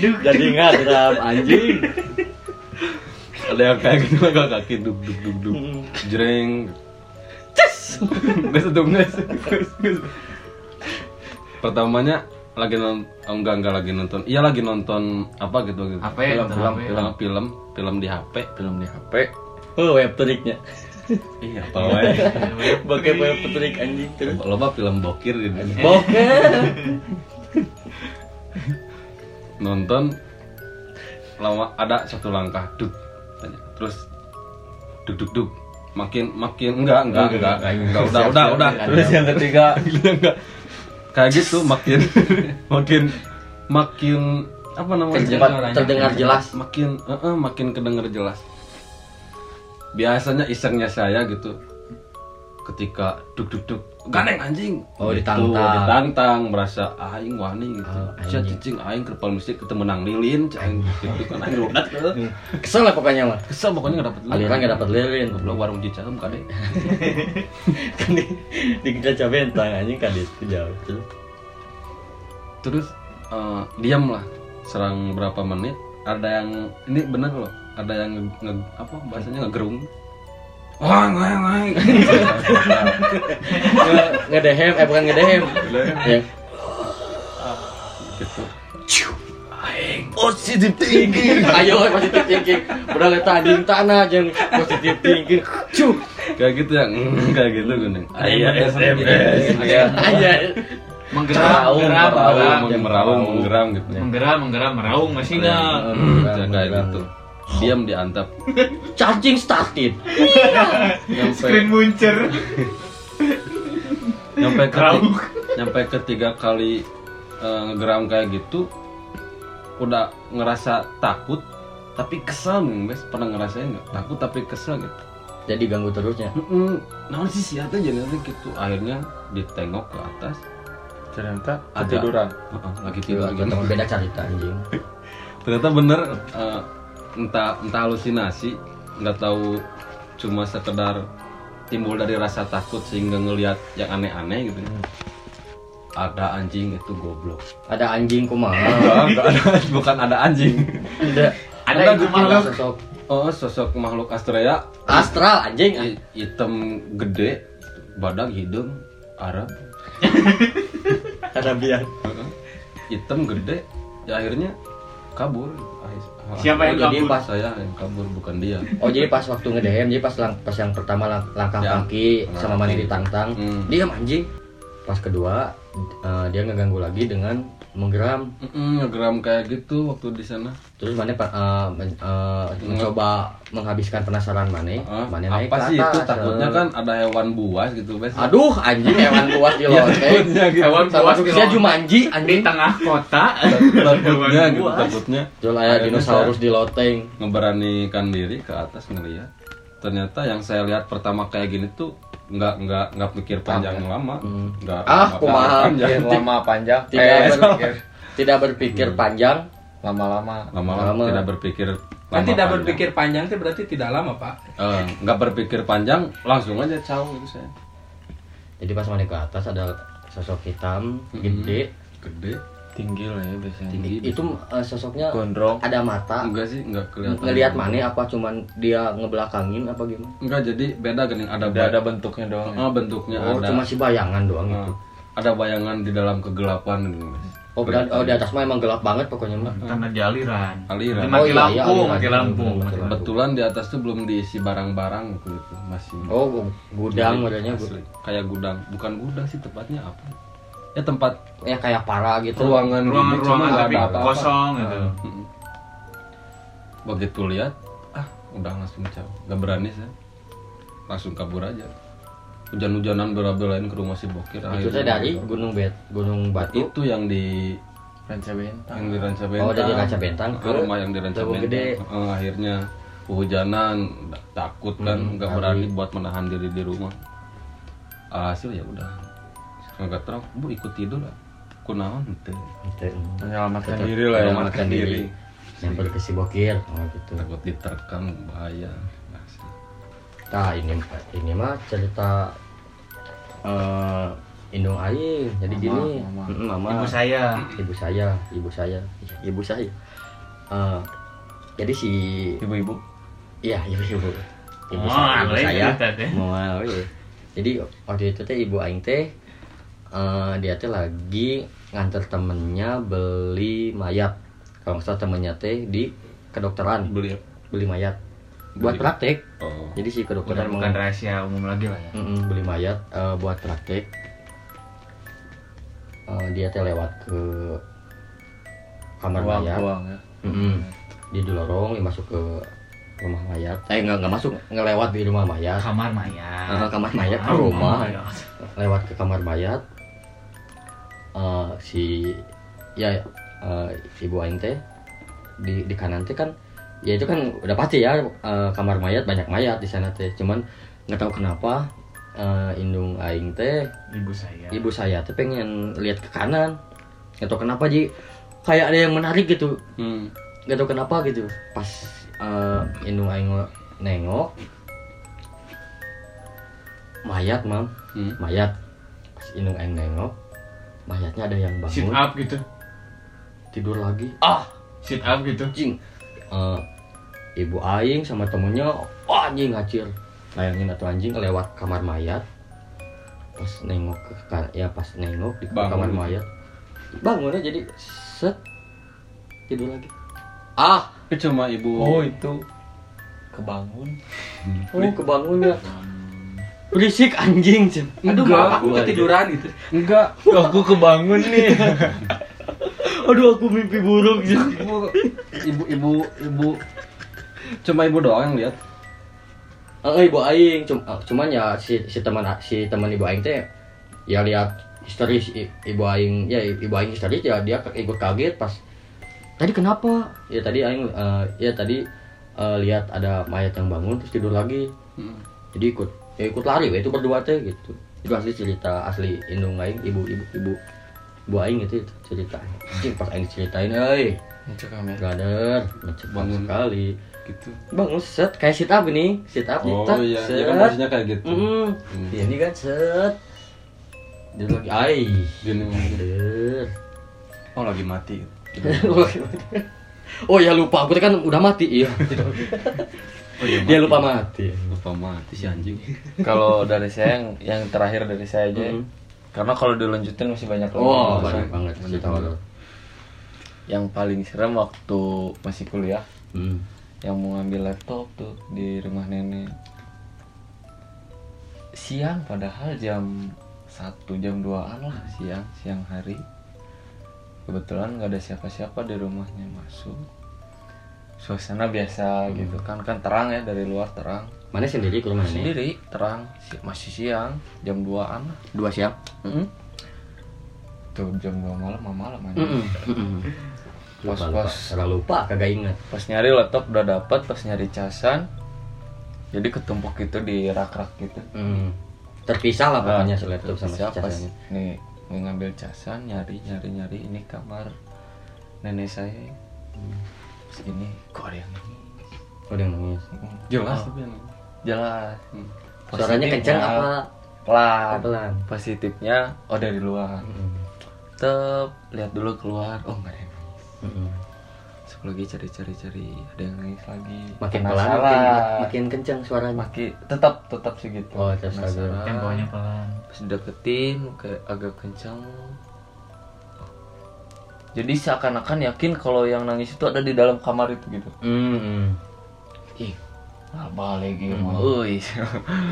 Duh, jadi ngadram anjing. ada yang kayak gitu langkah kaki duk duk duk duk jreng cas nggak sedung guys pertamanya lagi nonton oh, enggak enggak lagi nonton iya lagi nonton apa gitu gitu Apa ya? Film, Nonton film, apa ya? film film film di HP Film di HP. Oh, web triknya. iya apa wae Pakai web trik anjing terus. loba film bokir gitu Bokeh. nonton lama ada satu langkah duk tanya. terus duk duk duk makin makin enggak enggak enggak enggak udah udah udah Terus yang ketiga enggak kayak gitu makin makin makin apa namanya Terdengar, terdengar jelas. makin eh, eh, makin kedenger jelas. Biasanya isengnya saya gitu ketika duk duk duk ganeng anjing Oh, Gitu, ditantang. ditantang merasa aing wani gitu Oh, Sia anjing. cicing aing ke depan masjid ketemu nang lilin cing gitu kan aing rudat tuh Kesel lah pokoknya mah. kesel pokoknya nggak dapet Aliran nggak dapat lilin. goblok warung cicahem kade kan di di kita bentang anjing kan di itu jauh terus. terus eh, diam lah serang berapa menit ada yang ini bener loh ada yang nge, nge- apa bahasanya ngegerung wah wah wah Nge- ngedehem eh bukan ngedehem ya gitu positif thinking. Ayo positif thinking. Udah kata anjing tanah jangan positif thinking. Cuk kayak gitu ya mm, kayak gitu gini Ada yang SMS. ya aja Menggeram, Meraung, menggeram, meraung menggeram. gitu Menggeram, menggeram, meraung masih enggak. Ya, kayak gitu diam diantap charging started. Nyampe muncer. nyampe ke nyampe ketiga kali ngegeram kayak gitu udah ngerasa takut tapi kesel nih guys pernah ngerasain nggak? Takut tapi kesel gitu. Jadi ganggu terusnya? Nah sih siapa jadi gitu. Akhirnya ditengok ke atas. Ternyata Ada. ketiduran. Heeh, lagi Tiba tidur. gitu. beda cerita anjing. Ternyata bener. Eh, entah entah halusinasi nggak tahu cuma sekedar timbul dari rasa takut sehingga ngelihat yang aneh-aneh gitu. Ada anjing itu goblok. Ada anjing kumaha? Enggak, enggak ada. Bukan ada anjing. Ada Ada Ada itu makhluk. sosok? Oh sosok makhluk astrea. Astral anjing. Hi- hitam gede badan hidung Arab Arabian Heeh. hitam gede. Ya akhirnya kabur Siapa yang Oh, jadi kabur? pas saya yang kabur bukan dia Oh jadi pas waktu ngedehem, jadi pas lang- pas yang pertama lang- langkah Ya, kaki langkah sama mani kaki. ditantang, Hmm. diam anjing. Pas kedua eh, dia ngeganggu lagi dengan menggeram. Mm-mm, ngegeram kayak gitu waktu di sana Terus mana pa- eh, men- eh, mencoba menghabiskan penasaran mana, Ah, mana naik apa ke sih itu takutnya kan ada hewan buas gitu bes Aduh anjing hewan buas di Ya, loteng. takutnya gitu. Hewan buas di Sia loteng. Jumanji Di anjing. tengah kota. takutnya gitu takutnya Jual aya Akhirnya dinosaurus saya di loteng. ngeberanikan diri ke atas ngeliat ternyata yang saya lihat pertama kayak gini tuh nggak nggak nggak pikir panjang lama Hmm. nggak Ah, nggak kumaha. panjang lama panjang. Tidak Eh, ber- pikir Tidak berpikir panjang. lama-lama. lama-lama Lama. tidak berpikir Kan lama tidak panjang. berpikir panjang itu berarti tidak lama, Pak. Eh, nggak berpikir panjang langsung aja caw gitu saya Jadi pas mana ke atas ada sosok hitam Mhm. gede. gede Tinggi lah ya biasanya. tinggi Itu eh, sosoknya Gondrong. ada mata. enggak sih enggak kelihatan ngelihat mana apa cuman dia ngebelakangin apa gimana enggak jadi beda gini ada Udah ada bentuknya doang. ya. Ah, bentuknya oh ada cuma si bayangan doang Ah, gitu ada bayangan di dalam kegelapan gitu oh berarti oh di atas mah emang gelap banget pokoknya mah Karena di aliran. Aliran. Mati Oh, iya, lampu, iya, aliran. mati lampu. Kebetulan di atas tuh belum diisi barang-barang gitu, gitu. masih oh gudang modelnya kayak gudang bukan gudang sih tepatnya apa ya tempat ya kayak para gitu ruangan gini, cuma Ruangan-ruangan nggak tapi ada apa-apa. kosong gitu. Mm-mm. begitu lihat ah udah langsung jauh nggak berani saya langsung kabur aja hujan-hujanan bela-belain ke rumah si Bokir Itu Akhirnya- dari Gunung Bet, Gunung Batu. itu yang di Ranca Bentang yang di Ranca Bentang Oh, dari Ranca Bentang ke rumah yang di Ranca Bentang Gede. Eh, akhirnya kehujanan takut kan Hmm, nggak kali. berani buat menahan diri di rumah hasil ya udah nggak terang bu ikut tidur lah kunaon gitu Itu, menyelamatkan Tetap diri lah ya menyelamatkan diri. Nyamper ke si Bokir, oh gitu. takut diterkam bahaya. Nah ini ini mah cerita eh indung aing. Jadi Mama, gini, mama. Mm, mama, Ibu saya. ibu saya, ibu saya, ibu saya. Eh, jadi si ibu-ibu iya ibu ibu ibu, Oh, sa- ibu lain saya cerita teh. mau iya. jadi waktu itu teh ibu aing teh eh, dia teh lagi nganter temennya beli mayat. Kalau nggak salah temennya teh di kedokteran. Beli beli mayat. Buat Beli. praktek. Oh. Jadi si kedokteran mau bukan rahasia umum lagi lah ya. Mm-mm, beli mayat eh, buat praktek. Eh, dia teh lewat ke kamar ruang mayat. ruang ya. Mm-mm. dia di lorong dia masuk ke rumah mayat. Eh nggak nggak masuk ngelewat di rumah mayat. Kamar mayat. Eh, kamar mayat ke rumah. mayat. lewat ke kamar mayat Eh, si ya eh, ibu aing teh di di kanan teh kan ya itu kan udah pasti ya eh, kamar mayat banyak mayat di sana teh. Cuman nggak tahu kenapa eh, indung aing teh Ibu saya. ibu saya teh pengen lihat ke kanan. Nggak tahu kenapa ji. Kayak ada yang menarik gitu. Hmm. nggak tahu kenapa gitu. Pas eh, indung aing nengok mayat mam. Hmm. mayat. Pas indung aing nengok mayatnya ada yang Sit bangun up gitu. tidur lagi. Ah, sit up gitu. anjing Eh, ibu aing sama temennya wah anjing ngacir. Bayangin atau anjing lewat kamar mayat. Pas nengok ke ya pas nengok di Bangun. kamar mayat. Bangun aja jadi set. Tidur lagi. Ah! Cuma ibu oh itu. kebangun. Oh kebangun ya berisik anjing Cen. Aduh, Enggak, aku ketiduran gitu. enggak. Aku kebangun nih. Aduh aku mimpi buruk Cen. ibu ibu ibu ibu. Cuma ibu doang yang lihat. Eh, ibu aing. Cum- eh, cuman ya si si teman si teman ibu aing teh ya lihat histeris ibu aing. Ya ibu aing histeris ya dia ke- ikut kaget pas tadi kenapa? Ya tadi aing eh, ya tadi eh, lihat ada mayat yang bangun terus tidur lagi. Hmm. jadi ikut ya ikut lari we, itu berdua teh gitu. Itu asli cerita asli indung aing ibu ibu ibu ibu aing itu cerita anjing pas aing ceritain euy. Brother Bangun. sekali. Gitu. Bangun set kayak sit up ini. Sit up oh tak, iya. Set. ya kan maksudnya kayak gitu. Mm. Hmm. Ya, ini kan set. Dia lagi ai. Gini Bener. oh lagi mati. Oh ya lupa. Aku kan udah mati iya oh iya dia lupa mati lupa mati si anjing kalau dari saya yang, yang terakhir dari saya aja ya. Mhm. karena kalau dilanjutin masih banyak lagi. oh Masih- banyak banget cerita horor yang paling serem waktu masih kuliah hmm. yang mau ngambil laptop tuh di rumah nenek siang padahal jam satu jam 2an lah siang siang hari kebetulan nggak ada siapa-siapa di rumahnya masuk suasana biasa gitu kan. Kan terang ya dari luar terang. Mana sendiri ke rumah ini sendiri terang. Si- masih siang jam 2an lah. Dua siap Mm-mm. tuh jam 2 malam malam aja. Lupa, Pas- lupa. pas. Salah lupa kagak ingat. Pas nyari laptop udah dapat pas nyari casan jadi ketumpuk gitu di rak-rak gitu. Hmm. terpisah lah pokoknya si Nah, laptop sama si casanya nih ngambil casan nyari nyari nyari. Ini kamar nenek saya. Terus ini kok ada yang ini oh dia nangis? Mm, jelas. Oh, tapi yang jelas. Hmm. suaranya kencang apa? pelan. Pelan. Positifnya oh dari luar. Hmm. tetep lihat dulu keluar. Oh nggak ada yang nangis. Hmm. Terus lagi cari cari. Cari ada yang nangis lagi. Makin pelan makin, makin kencang suaranya. Makin tetap tetap segitu. Oh, agak- Temponya pelan. pas deketin kayak agak kencang jadi seakan-akan yakin kalau yang nangis itu ada di dalam kamar itu gitu Hmm. ih Nah, balik ieu mah euy.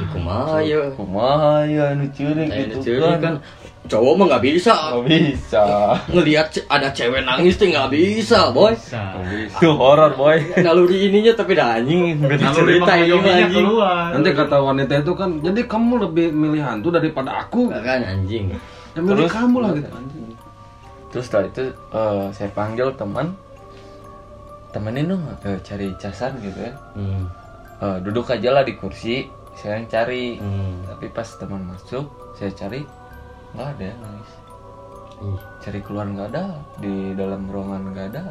kumaha ya Kumaha ya anu ceurik gitu cewek kan cowok mah nggak bisa Nggak bisa. ngelihat ce- ada cewek nangis tuh nggak bisa boy Bisa. Itu horor, boy. naluri ininya tapi dah anjing beda Lalu cerita ini mah, anjing keluar. nanti kata wanita itu kan jadi kamu lebih milih hantu daripada aku Nggak kan anjing ya milih Terus? kamu lah gitu anjing Terus setelah itu eh, saya panggil teman. Temenin dong eh, cari casan gitu ya. Hmm. Eh, duduk aja lah di kursi saya yang cari. Hmm. tapi pas teman masuk saya cari nggak ada nangis. Ih. cari keluar nggak ada di dalam ruangan nggak ada.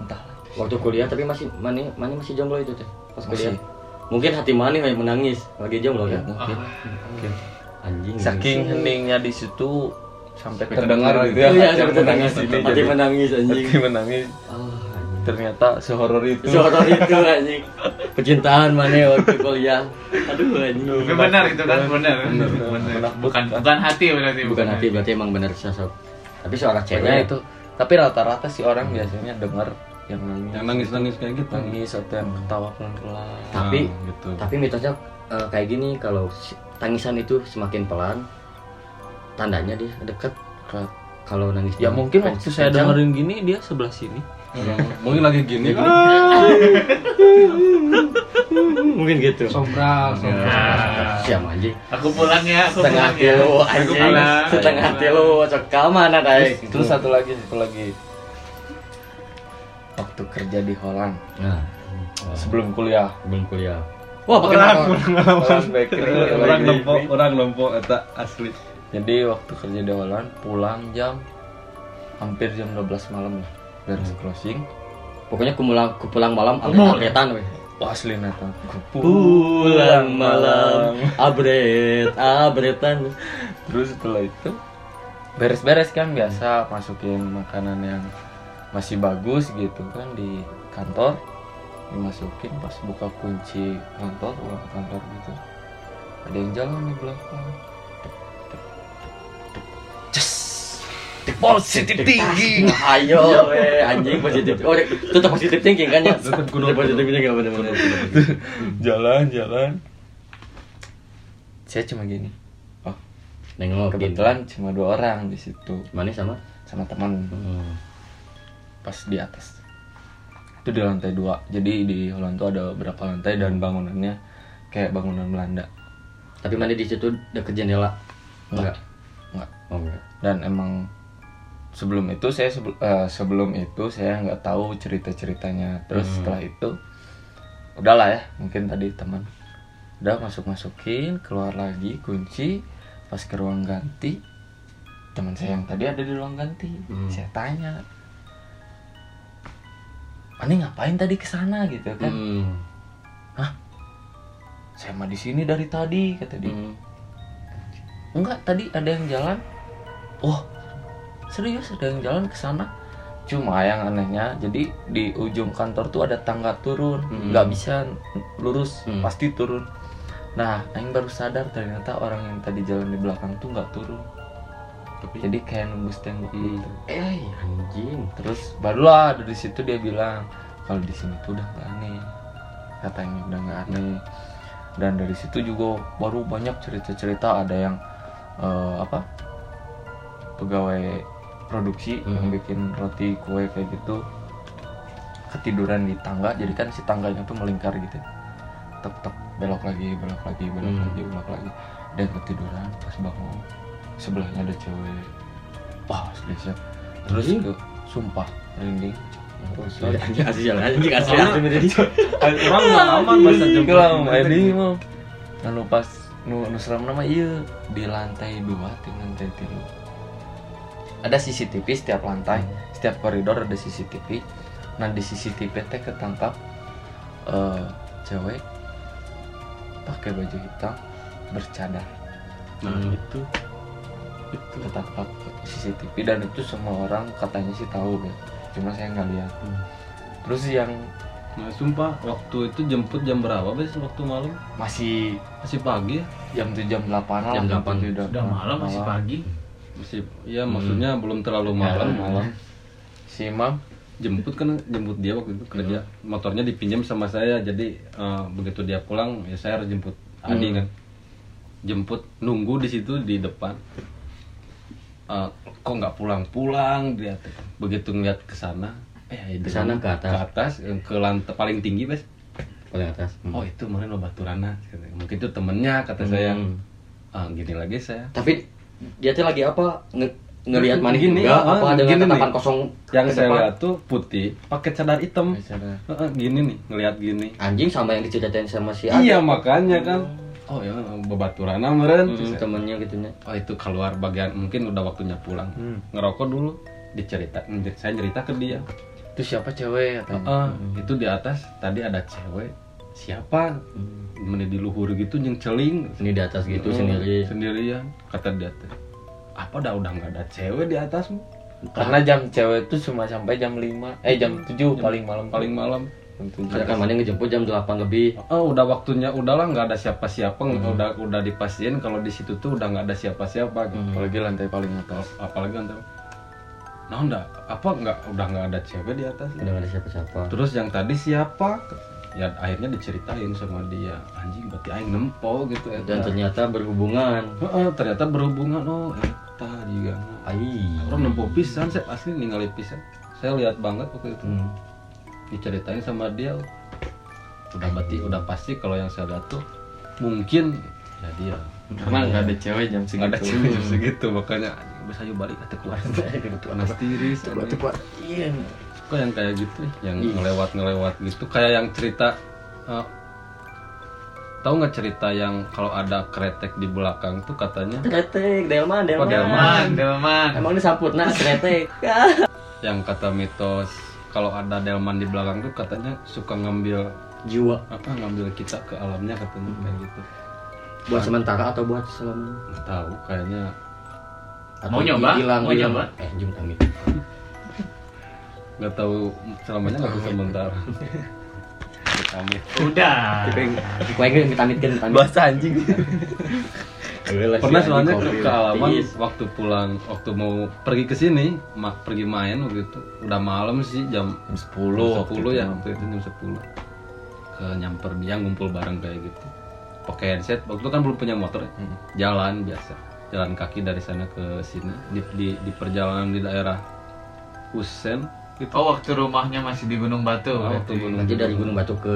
Entah waktu kuliah tapi masih mani mani masih jomblo itu teh? Pas kuliah? Masih. mungkin hati mani kayak menangis lagi jomblo ya kan? mungkin. Mungkin. Anjing saking heningnya di situ sampai terdengar kedengar gitu ya. Iya, sampai menangis ini hati jadi. menangis anjing. Hati menangis. Anjing ternyata sehoror itu. Seorang itu anjing. Pecintaan mana waktu kuliah. Aduh anjing. Tapi benar itu kan benar. Benar. Benar. Bukan bukan hati berarti. Bukan hati berarti emang bener sosok Tapi suara Pokoknya cewek itu tapi rata-rata sih orang biasanya dengar yang nangis. Yang nangis nangis kayak gitu. Nangis atau yang ketawa pelan-pelan. Tapi Nah, gitu. Tapi mitosnya eh, kayak gini Kalau tangisan itu semakin pelan Tandanya dia deket Dekat. Kalau nangis ya mungkin waktu saya dengerin gini dia sebelah sini. Mungkin lagi gini kan? Mungkin gitu. Sombral, sombral. Nah. Siap anjing Aku pulang ya, aku Setengah pulang ya. kilo Aku anjing. pulang. Setengah kilo Cok. Kamana daek terus satu lagi satu lagi. Waktu kerja di Holland. Nah. Sebelum kuliah. Belum kuliah. Wah pakai orang. Holland Bakery. orang nempo orang nempo eta asli jadi waktu kerja di Holland pulang jam hampir jam 12 malam lah beres closing. Pokoknya kumulang pulang malam angkat paketan weh. Wah asli neta Pulang malam Abret Abretan Terus setelah itu beres-beres kan biasa masukin makanan yang masih bagus gitu kan di kantor dimasukin pas buka kunci kantor uang kantor gitu. Ada yang jalan di belakang positif tinggi. Ayo weh anjing positif. Oh itu tetap positif thinking kan ya? Kudu- Tetep positif thinking gak bener-bener jalan jalan. Saya cuma gini. Oh. Nengok kebetulan cuma dua orang di situ. Manis sama? Sama teman. Hmm. pas di atas. Itu di lantai dua. Jadi di Holland tuh ada beberapa lantai dan bangunannya kayak bangunan Belanda. Tapi mana di situ deket jendela Enggak Enggak. Oh enggak dan emang sebelum itu saya sebel- eh, sebelum itu saya nggak tahu cerita ceritanya terus Hmm. setelah itu udahlah ya mungkin tadi teman udah masuk masukin keluar lagi kunci pas ke ruang ganti. Teman saya yang tadi ada di ruang ganti. Hmm. saya tanya Ani ngapain tadi ke sana? Gitu kan. Hmm. saya mah di sini dari tadi kata dia. Hmm. Enggak tadi ada yang jalan. Oh serius ada yang jalan ke sana? Cuma yang anehnya jadi di ujung kantor tuh ada tangga turun. Hmm. nggak bisa lurus Hmm. pasti turun. Nah Aing baru sadar ternyata orang yang tadi jalan di belakang tuh nggak turun. Jadi kayak nembus tembok gitu. Eh anjing. Terus barulah dari situ dia bilang kalau di sini tuh udah nggak aneh. Katanya udah nggak aneh. Dan dari situ juga baru banyak cerita-cerita. Ada yang eh, apa pegawai produksi yang Hmm. bikin roti kue kayak gitu ketiduran di tangga jadi kan si tangganya tuh melingkar gitu. Tek tek belok lagi belok lagi belok Hmm. lagi belok lagi. Dan ketiduran pas bangun sebelahnya ada cewek. Wah siap terus ke sumpah merinding. Anjing asli jalan anjing asli orang Itu lah jemput. Om Edi mau anu pas nu nu seram nama iya. Di lantai dua di lantai tiga. Ada CCTV setiap lantai setiap koridor ada CCTV nah di CCTV teh ketangkap eh cewek pakai baju hitam bercadar. Nah Hmm. itu. Ketangkap CCTV dan itu semua orang katanya sih tahu ya cuma saya nggak lihat. Terus yang nah sumpah waktu itu jemput jam berapa bes waktu malam? Masih masih pagi? Ya? jam tuh jam 8 lah. Jam 8. tujuh, Udah malam masih pagi. masih ya maksudnya belum terlalu malam malam malam. Si imam? Jemput kan jemput dia waktu itu kerja. Motornya dipinjam sama saya jadi eh, begitu dia pulang ya saya harus jemput Adi kan. Jemput nunggu di situ di depan. Eh, kok nggak pulang-pulang dia begitu ngeliat ke sana eh Ke sana, ke atas. ke atas ke lantai paling tinggi bes. Paling atas Hmm. oh itu mana baturana mungkin itu temennya kata saya Hmm. ah gini lagi saya. Tapi dia tuh lagi apa? Nge- ngelihat mana Gini, gini ah, apa ada gini tatapan kosong yang saya depan? lihat tuh putih pakai cadar hitam. Heeh, gini nih ngelihat gini. Anjing sama yang diceritain sama si iya makanya kan. Oh ya bebaturana meren. Hmm, temennya gitu oh itu keluar bagian mungkin udah waktunya pulang. Ngerokok dulu dicerita saya cerita ke dia Itu siapa cewek? Atau? Heeh, itu di atas tadi ada cewek. Siapa? Meni di luhur gitu yang celing. Ini di atas gitu Heeh, sendiri. sendirian kata dia teh. Apa dah udah nggak ada cewek di atasmu Karena jam cewek itu cuma sampai jam 5 Eh jam 7 paling malam. paling malam. Jam 7 Karena kan mana ngejemput jam 8 lebih. Oh, udah waktunya udahlah nggak ada siapa-siapa. Udah udah dipastiin kalau di situ tuh udah nggak ada siapa-siapa. Gitu. Apalagi lantai paling atas. Apalagi nanti nah enggak apa nggak udah nggak ada cewek di atas udah gak ada siapa-siapa. Terus yang tadi siapa? Ya akhirnya diceritain sama dia. Anjing berarti aing nempo gitu eta. dan ternyata berhubungan. Heeh, ternyata berhubungan. Oh eta juga ai orang nempo pisan saya asli ningali pisan. Saya lihat banget waktu itu. Hmm. diceritain sama dia. Udah berarti udah pasti kalau yang saya lihat tuh mungkin ya dia. Karena nggak ada cewek jam segitu nggak ada cewek jam segitu makanya bisa yuk balik atau keluar. Panas tiris anjing. iya. Kok yang kayak gitu yang ngelewat ngelewat gitu? Kayak yang cerita eh, tahu nggak cerita yang kalau ada kretek di belakang tuh katanya? Kretek delman delman, Oh, delman. Man, Delman. emang ini sampurna kretek. Yang kata mitos kalau ada delman di belakang tuh katanya suka ngambil jiwa. apa ngambil kita ke alamnya katanya kayak gitu. Buat sementara atau buat selamanya nggak tahu kayaknya atau Mau nyoba? hilang Mau nyoba? eh jum amit nggak tahu selamanya nggak bisa sementara kami Udah. kue gue amit amitkan amit Bahasa anjing. Pernah soalnya ke, ke alaman waktu pulang waktu mau pergi ke sini ma- pergi main waktu itu. Udah malam sih jam Jam 10 10 ya waktu itu jam 10 ke nyamper dia ngumpul bareng kayak gitu. Pakai headset waktu itu kan belum punya motor ya. jalan biasa jalan kaki dari sana ke sini di, di, di perjalanan di daerah Usen gitu. Oh, waktu rumahnya masih di Gunung Batu. Oh, waktu Gunung nanti dari Gunung Batu ke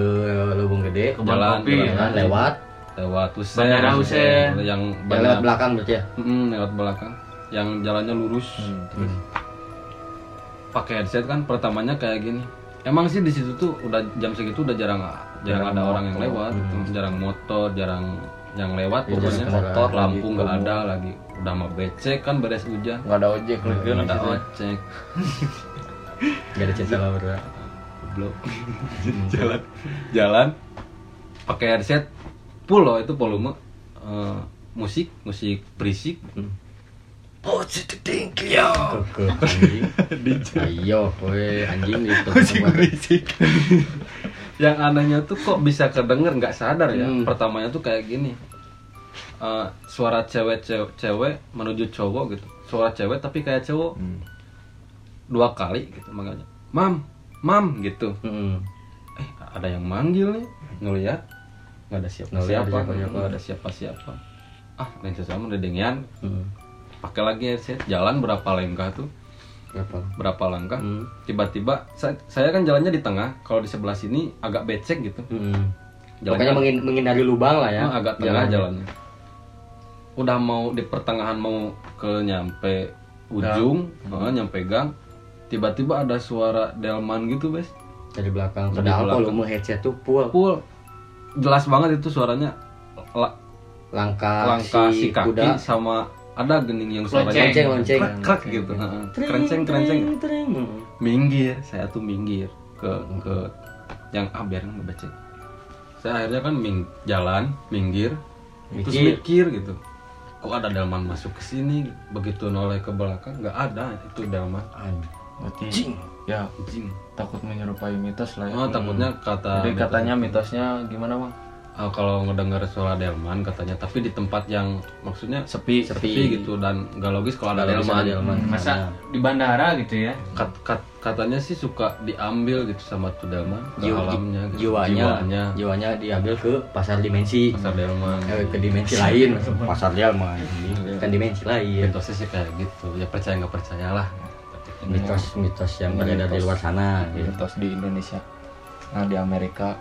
Lubung Gede. Kebun Jalan, kopi. jalan. jalan lewat. Lewat Usen. Bandara Usen. yang yang banyak. lewat belakang berarti ya? Mm, lewat belakang. Yang jalannya lurus. Terus? Pakai headset kan pertamanya kayak gini. Emang sih di situ tuh udah jam segitu udah jarang jarang ada orang yang lewat gitu. jarang motor jarang yang lewat Ya, pokoknya motor lampu lagi, nggak ada lagi. Udah mah becek kan beres hujan. Nggak ada ojek lagi nggak ada ojek. Gak ada cinta lah berdua goblok. Jalan. Jalan. Pakai headset. Full loh itu volume. Eh, musik musik berisik. Yo. ke anjing. Ayo kowe. Anjing gitu tempat yang anehnya tuh kok bisa kedenger nggak sadar ya. Hmm. pertamanya tuh kayak gini. Eh, suara cewek cewek cewek menuju cowok gitu. Suara cewek tapi kayak cowok. Hmm. dua kali gitu makanya. Mam mam gitu. Hmm. eh ada yang manggil nih. Ngelihat nggak ada siapa siapa nggak ada siapa siapa ah yang sesama udah dengian Hmm. pakai lagi headset jalan berapa langkah tuh Berapa? berapa langkah Hmm. tiba-tiba saya, saya kan jalannya di tengah kalau di sebelah sini agak becek gitu Hmm. Jalannya- Pokoknya mengin- menghindari lubang lah ya. Oh, agak tengah Jalannya. jalannya. Udah mau di pertengahan mau ke nyampe ujung, oh, nyampe gang. Tiba-tiba ada suara delman gitu, Bes. Dari belakang. Dari Padahal volume headset tuh full. Full. Jelas banget itu suaranya. La- Langkah, langkah si, kaki kuda. sama ada gening yang Lonceng. suaranya Lonceng, lonceng. krek, krek gitu. Kerenceng, kerenceng. Hmm. Minggir, saya tuh minggir ke ke yang ah biar. Saya akhirnya kan ming, jalan, minggir, terus Mikir. mikir gitu kok ada delman masuk ke sini begitu noleh ke belakang nggak ada itu delman Berarti ya anjing takut menyerupai mitos lah ya. oh takutnya kata Jadi katanya mitosnya gimana bang? Eh, kalau ngedengar suara delman katanya tapi di tempat yang maksudnya sepi Sepi. sepi, gitu dan nggak logis kalau ada delman, delman. Masa di bandara gitu ya? Kat- kat- katanya sih suka diambil gitu sama tuh delman ke Jiwa- alamnya gitu. jiwanya, jiwanya. Jiwanya diambil ke pasar dimensi. Pasar delman. Eh, ke dimensi lain. Pasar delman. Ini kan dimensi lain. Mitosnya sih kayak gitu. Ya percaya nggak percaya lah. Mitos-mitos yang beredar di luar sana. Gitu. mitos di Indonesia. Nah di Amerika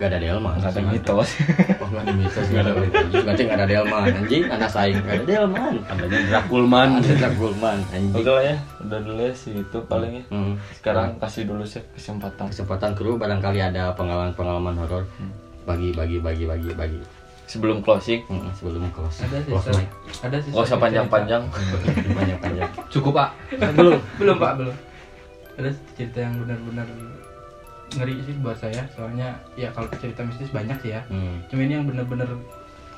gak ada delman nggak ada mitos. oh nggak ada mitos nggak ada mitos. Nanti nggak ada delman anjing anak saing nggak ada delman adanya Drakulman ada Dragulman anjing. Oke lah ya udah dulu ya sih itu paling ya. Hmm. sekarang kasih dulu sih kesempatan. Kesempatan kru barangkali ada pengalaman-pengalaman horor. Bagi bagi bagi bagi bagi. Sebelum closing? Hmm, sebelum close. Ada sih, ada sih. nggak usah panjang-panjang. Panjang-panjang cukup pak. Belum, belum pak, belum. Ada cerita yang benar-benar ngeri sih buat saya. Soalnya ya kalau cerita mistis banyak sih ya. Hmm. Cuma ini yang benar-benar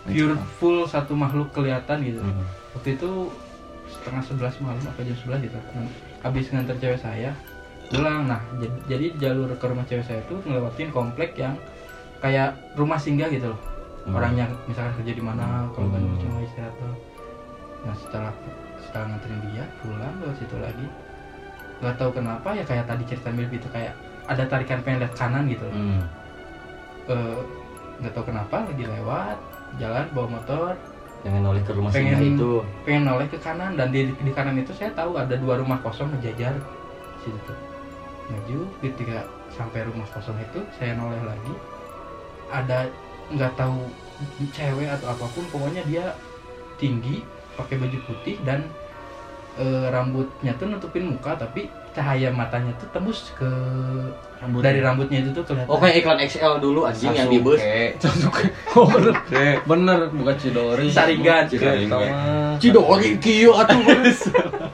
pure full satu makhluk kelihatan gitu. Hmm. Waktu itu setengah sebelas malam apa jam sebelas gitu. Habis nganter cewek saya pulang. Nah, jadi, jalur ke rumah cewek saya itu ngelewatin komplek yang kayak rumah singgah gitu loh. Hmm. Orangnya misalkan kerja di mana, kalau kan Hmm. cuma istirahat tuh. Nah, setelah setelah nganterin dia pulang lewat situ lagi. Gak tahu kenapa ya kayak tadi cerita mirip itu kayak ada tarikan pengen lihat kanan gitu. Hmm. Eh, nggak tahu kenapa lagi lewat jalan bawa motor. Pengen oleh ke rumah Pengen- itu. pengen noleh ke kanan dan di, di kanan itu saya tahu ada dua rumah kosong ngejajar situ. Maju ketika sampai rumah kosong itu saya noleh lagi. Ada nggak tahu cewek atau apa pun pokoknya dia tinggi pakai baju putih dan eh, rambutnya tuh nutupin muka tapi cahaya matanya tuh tembus ke Rambut. dari rambutnya itu tuh kelihatan. Oh kayak iklan XL dulu anjing yang di bus. Sasuke. Oh bener bener bukan Cidori Saringan. Saringan Cidori kieu atuh.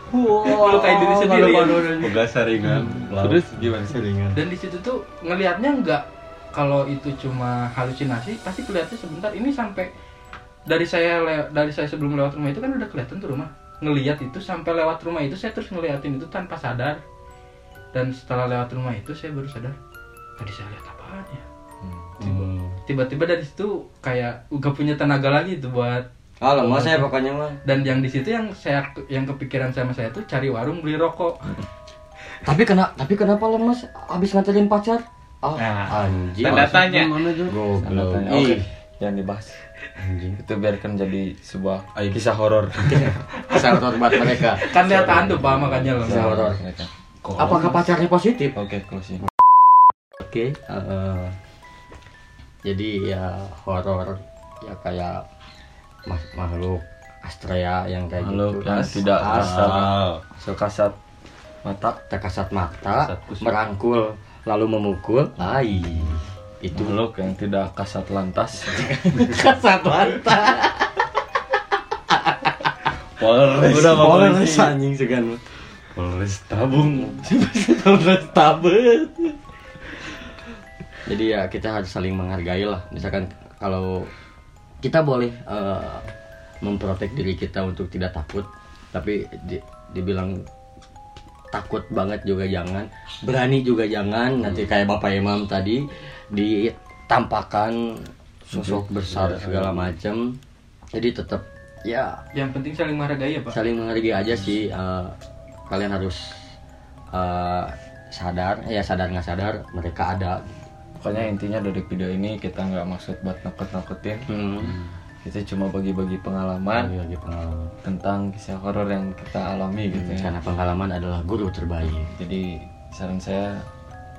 Wow, Melukai diri sendiri. Boga saringan. Terus gimana sih dan di situ tuh ngelihatnya nggak kalau itu cuma halusinasi pasti kelihatnya sebentar. Ini sampai dari saya dari saya sebelum lewat rumah itu kan udah kelihatan tuh rumah ngelihat itu sampai lewat rumah itu saya terus ngeliatin itu tanpa sadar dan setelah lewat rumah itu saya baru sadar tadi saya lihat apaan ya Hmm. tiba-tiba dari situ kayak gak punya tenaga lagi tuh buat Ah, lemas saya pokoknya mah. dan yang di situ yang saya yang kepikiran sama saya tuh cari warung beli rokok Tapi kena tapi kenapa lemas abis nganterin pacar? Ah, Nah, anjing. tanda tanya. Mana Goblok. tanya. Oke, Ih, jangan dibahas. Anjing. Itu biarkan jadi sebuah kisah horor. Kisah horor buat mereka. kan lihat hantu pak makanya loh Kisah horor. Mereka. Apakah pacarnya positif? Oke, closing. Oke, eh, jadi ya horor ya kayak makhluk astrea yang kayak Makhluk gitu. yang As- tidak as- kasat. Sekasat mata terkasat mata, Kasat merangkul lalu memukul. Ai, itu makhluk yang tidak kasat lantas. kasat mata. Polres. Udah Polres anjing segan. Polres tabung. Polres tabet. Jadi ya kita harus saling menghargai lah. Misalkan kalau kita boleh eh, memprotek diri kita untuk tidak takut, tapi di- dibilang takut banget juga jangan, berani juga jangan. Nanti kayak Bapak Imam tadi ditampakkan sosok besar segala macam. Jadi tetap ya yang penting saling menghargai ya pak saling menghargai aja sih eh, kalian harus eh, sadar ya sadar nggak sadar mereka ada Pokoknya intinya dari video ini kita nggak maksud buat nakut-nakutin. hmm. Kita cuma bagi-bagi pengalaman lagi pengalaman tentang kisah horor yang kita alami gitu ya. karena pengalaman adalah guru terbaik Jadi saran saya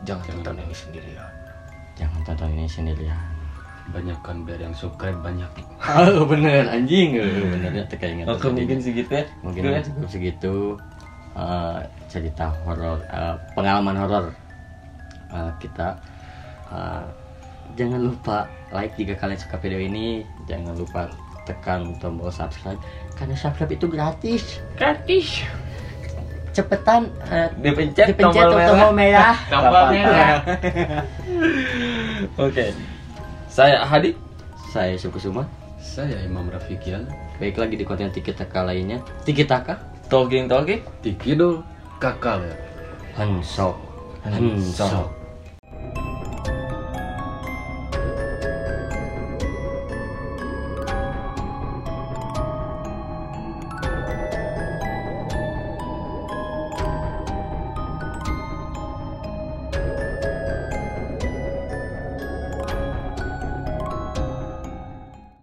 jangan tonton ini sendirian. jangan tonton ini sendirian banyakkan biar yang subscribe banyak oh bener anjing Eh, bener ya kayak ingat Oke tadi. mungkin segitu ya. mungkin Dulu ya. cukup segitu eh, cerita horor eh, pengalaman horor eh, kita Eh, jangan lupa like jika kalian suka video ini jangan lupa tekan tombol subscribe karena subscribe itu gratis Gratis. cepetan eh, Dipencet, dipencet tombol tombol merah Tombol merah. Oke. Saya Hadi. saya Suku Suma saya Imam Rafikian baik lagi di konten Tiki Taka lainnya Tiki Taka Talking talking. Tiki dul Hansok Hansok. Hansok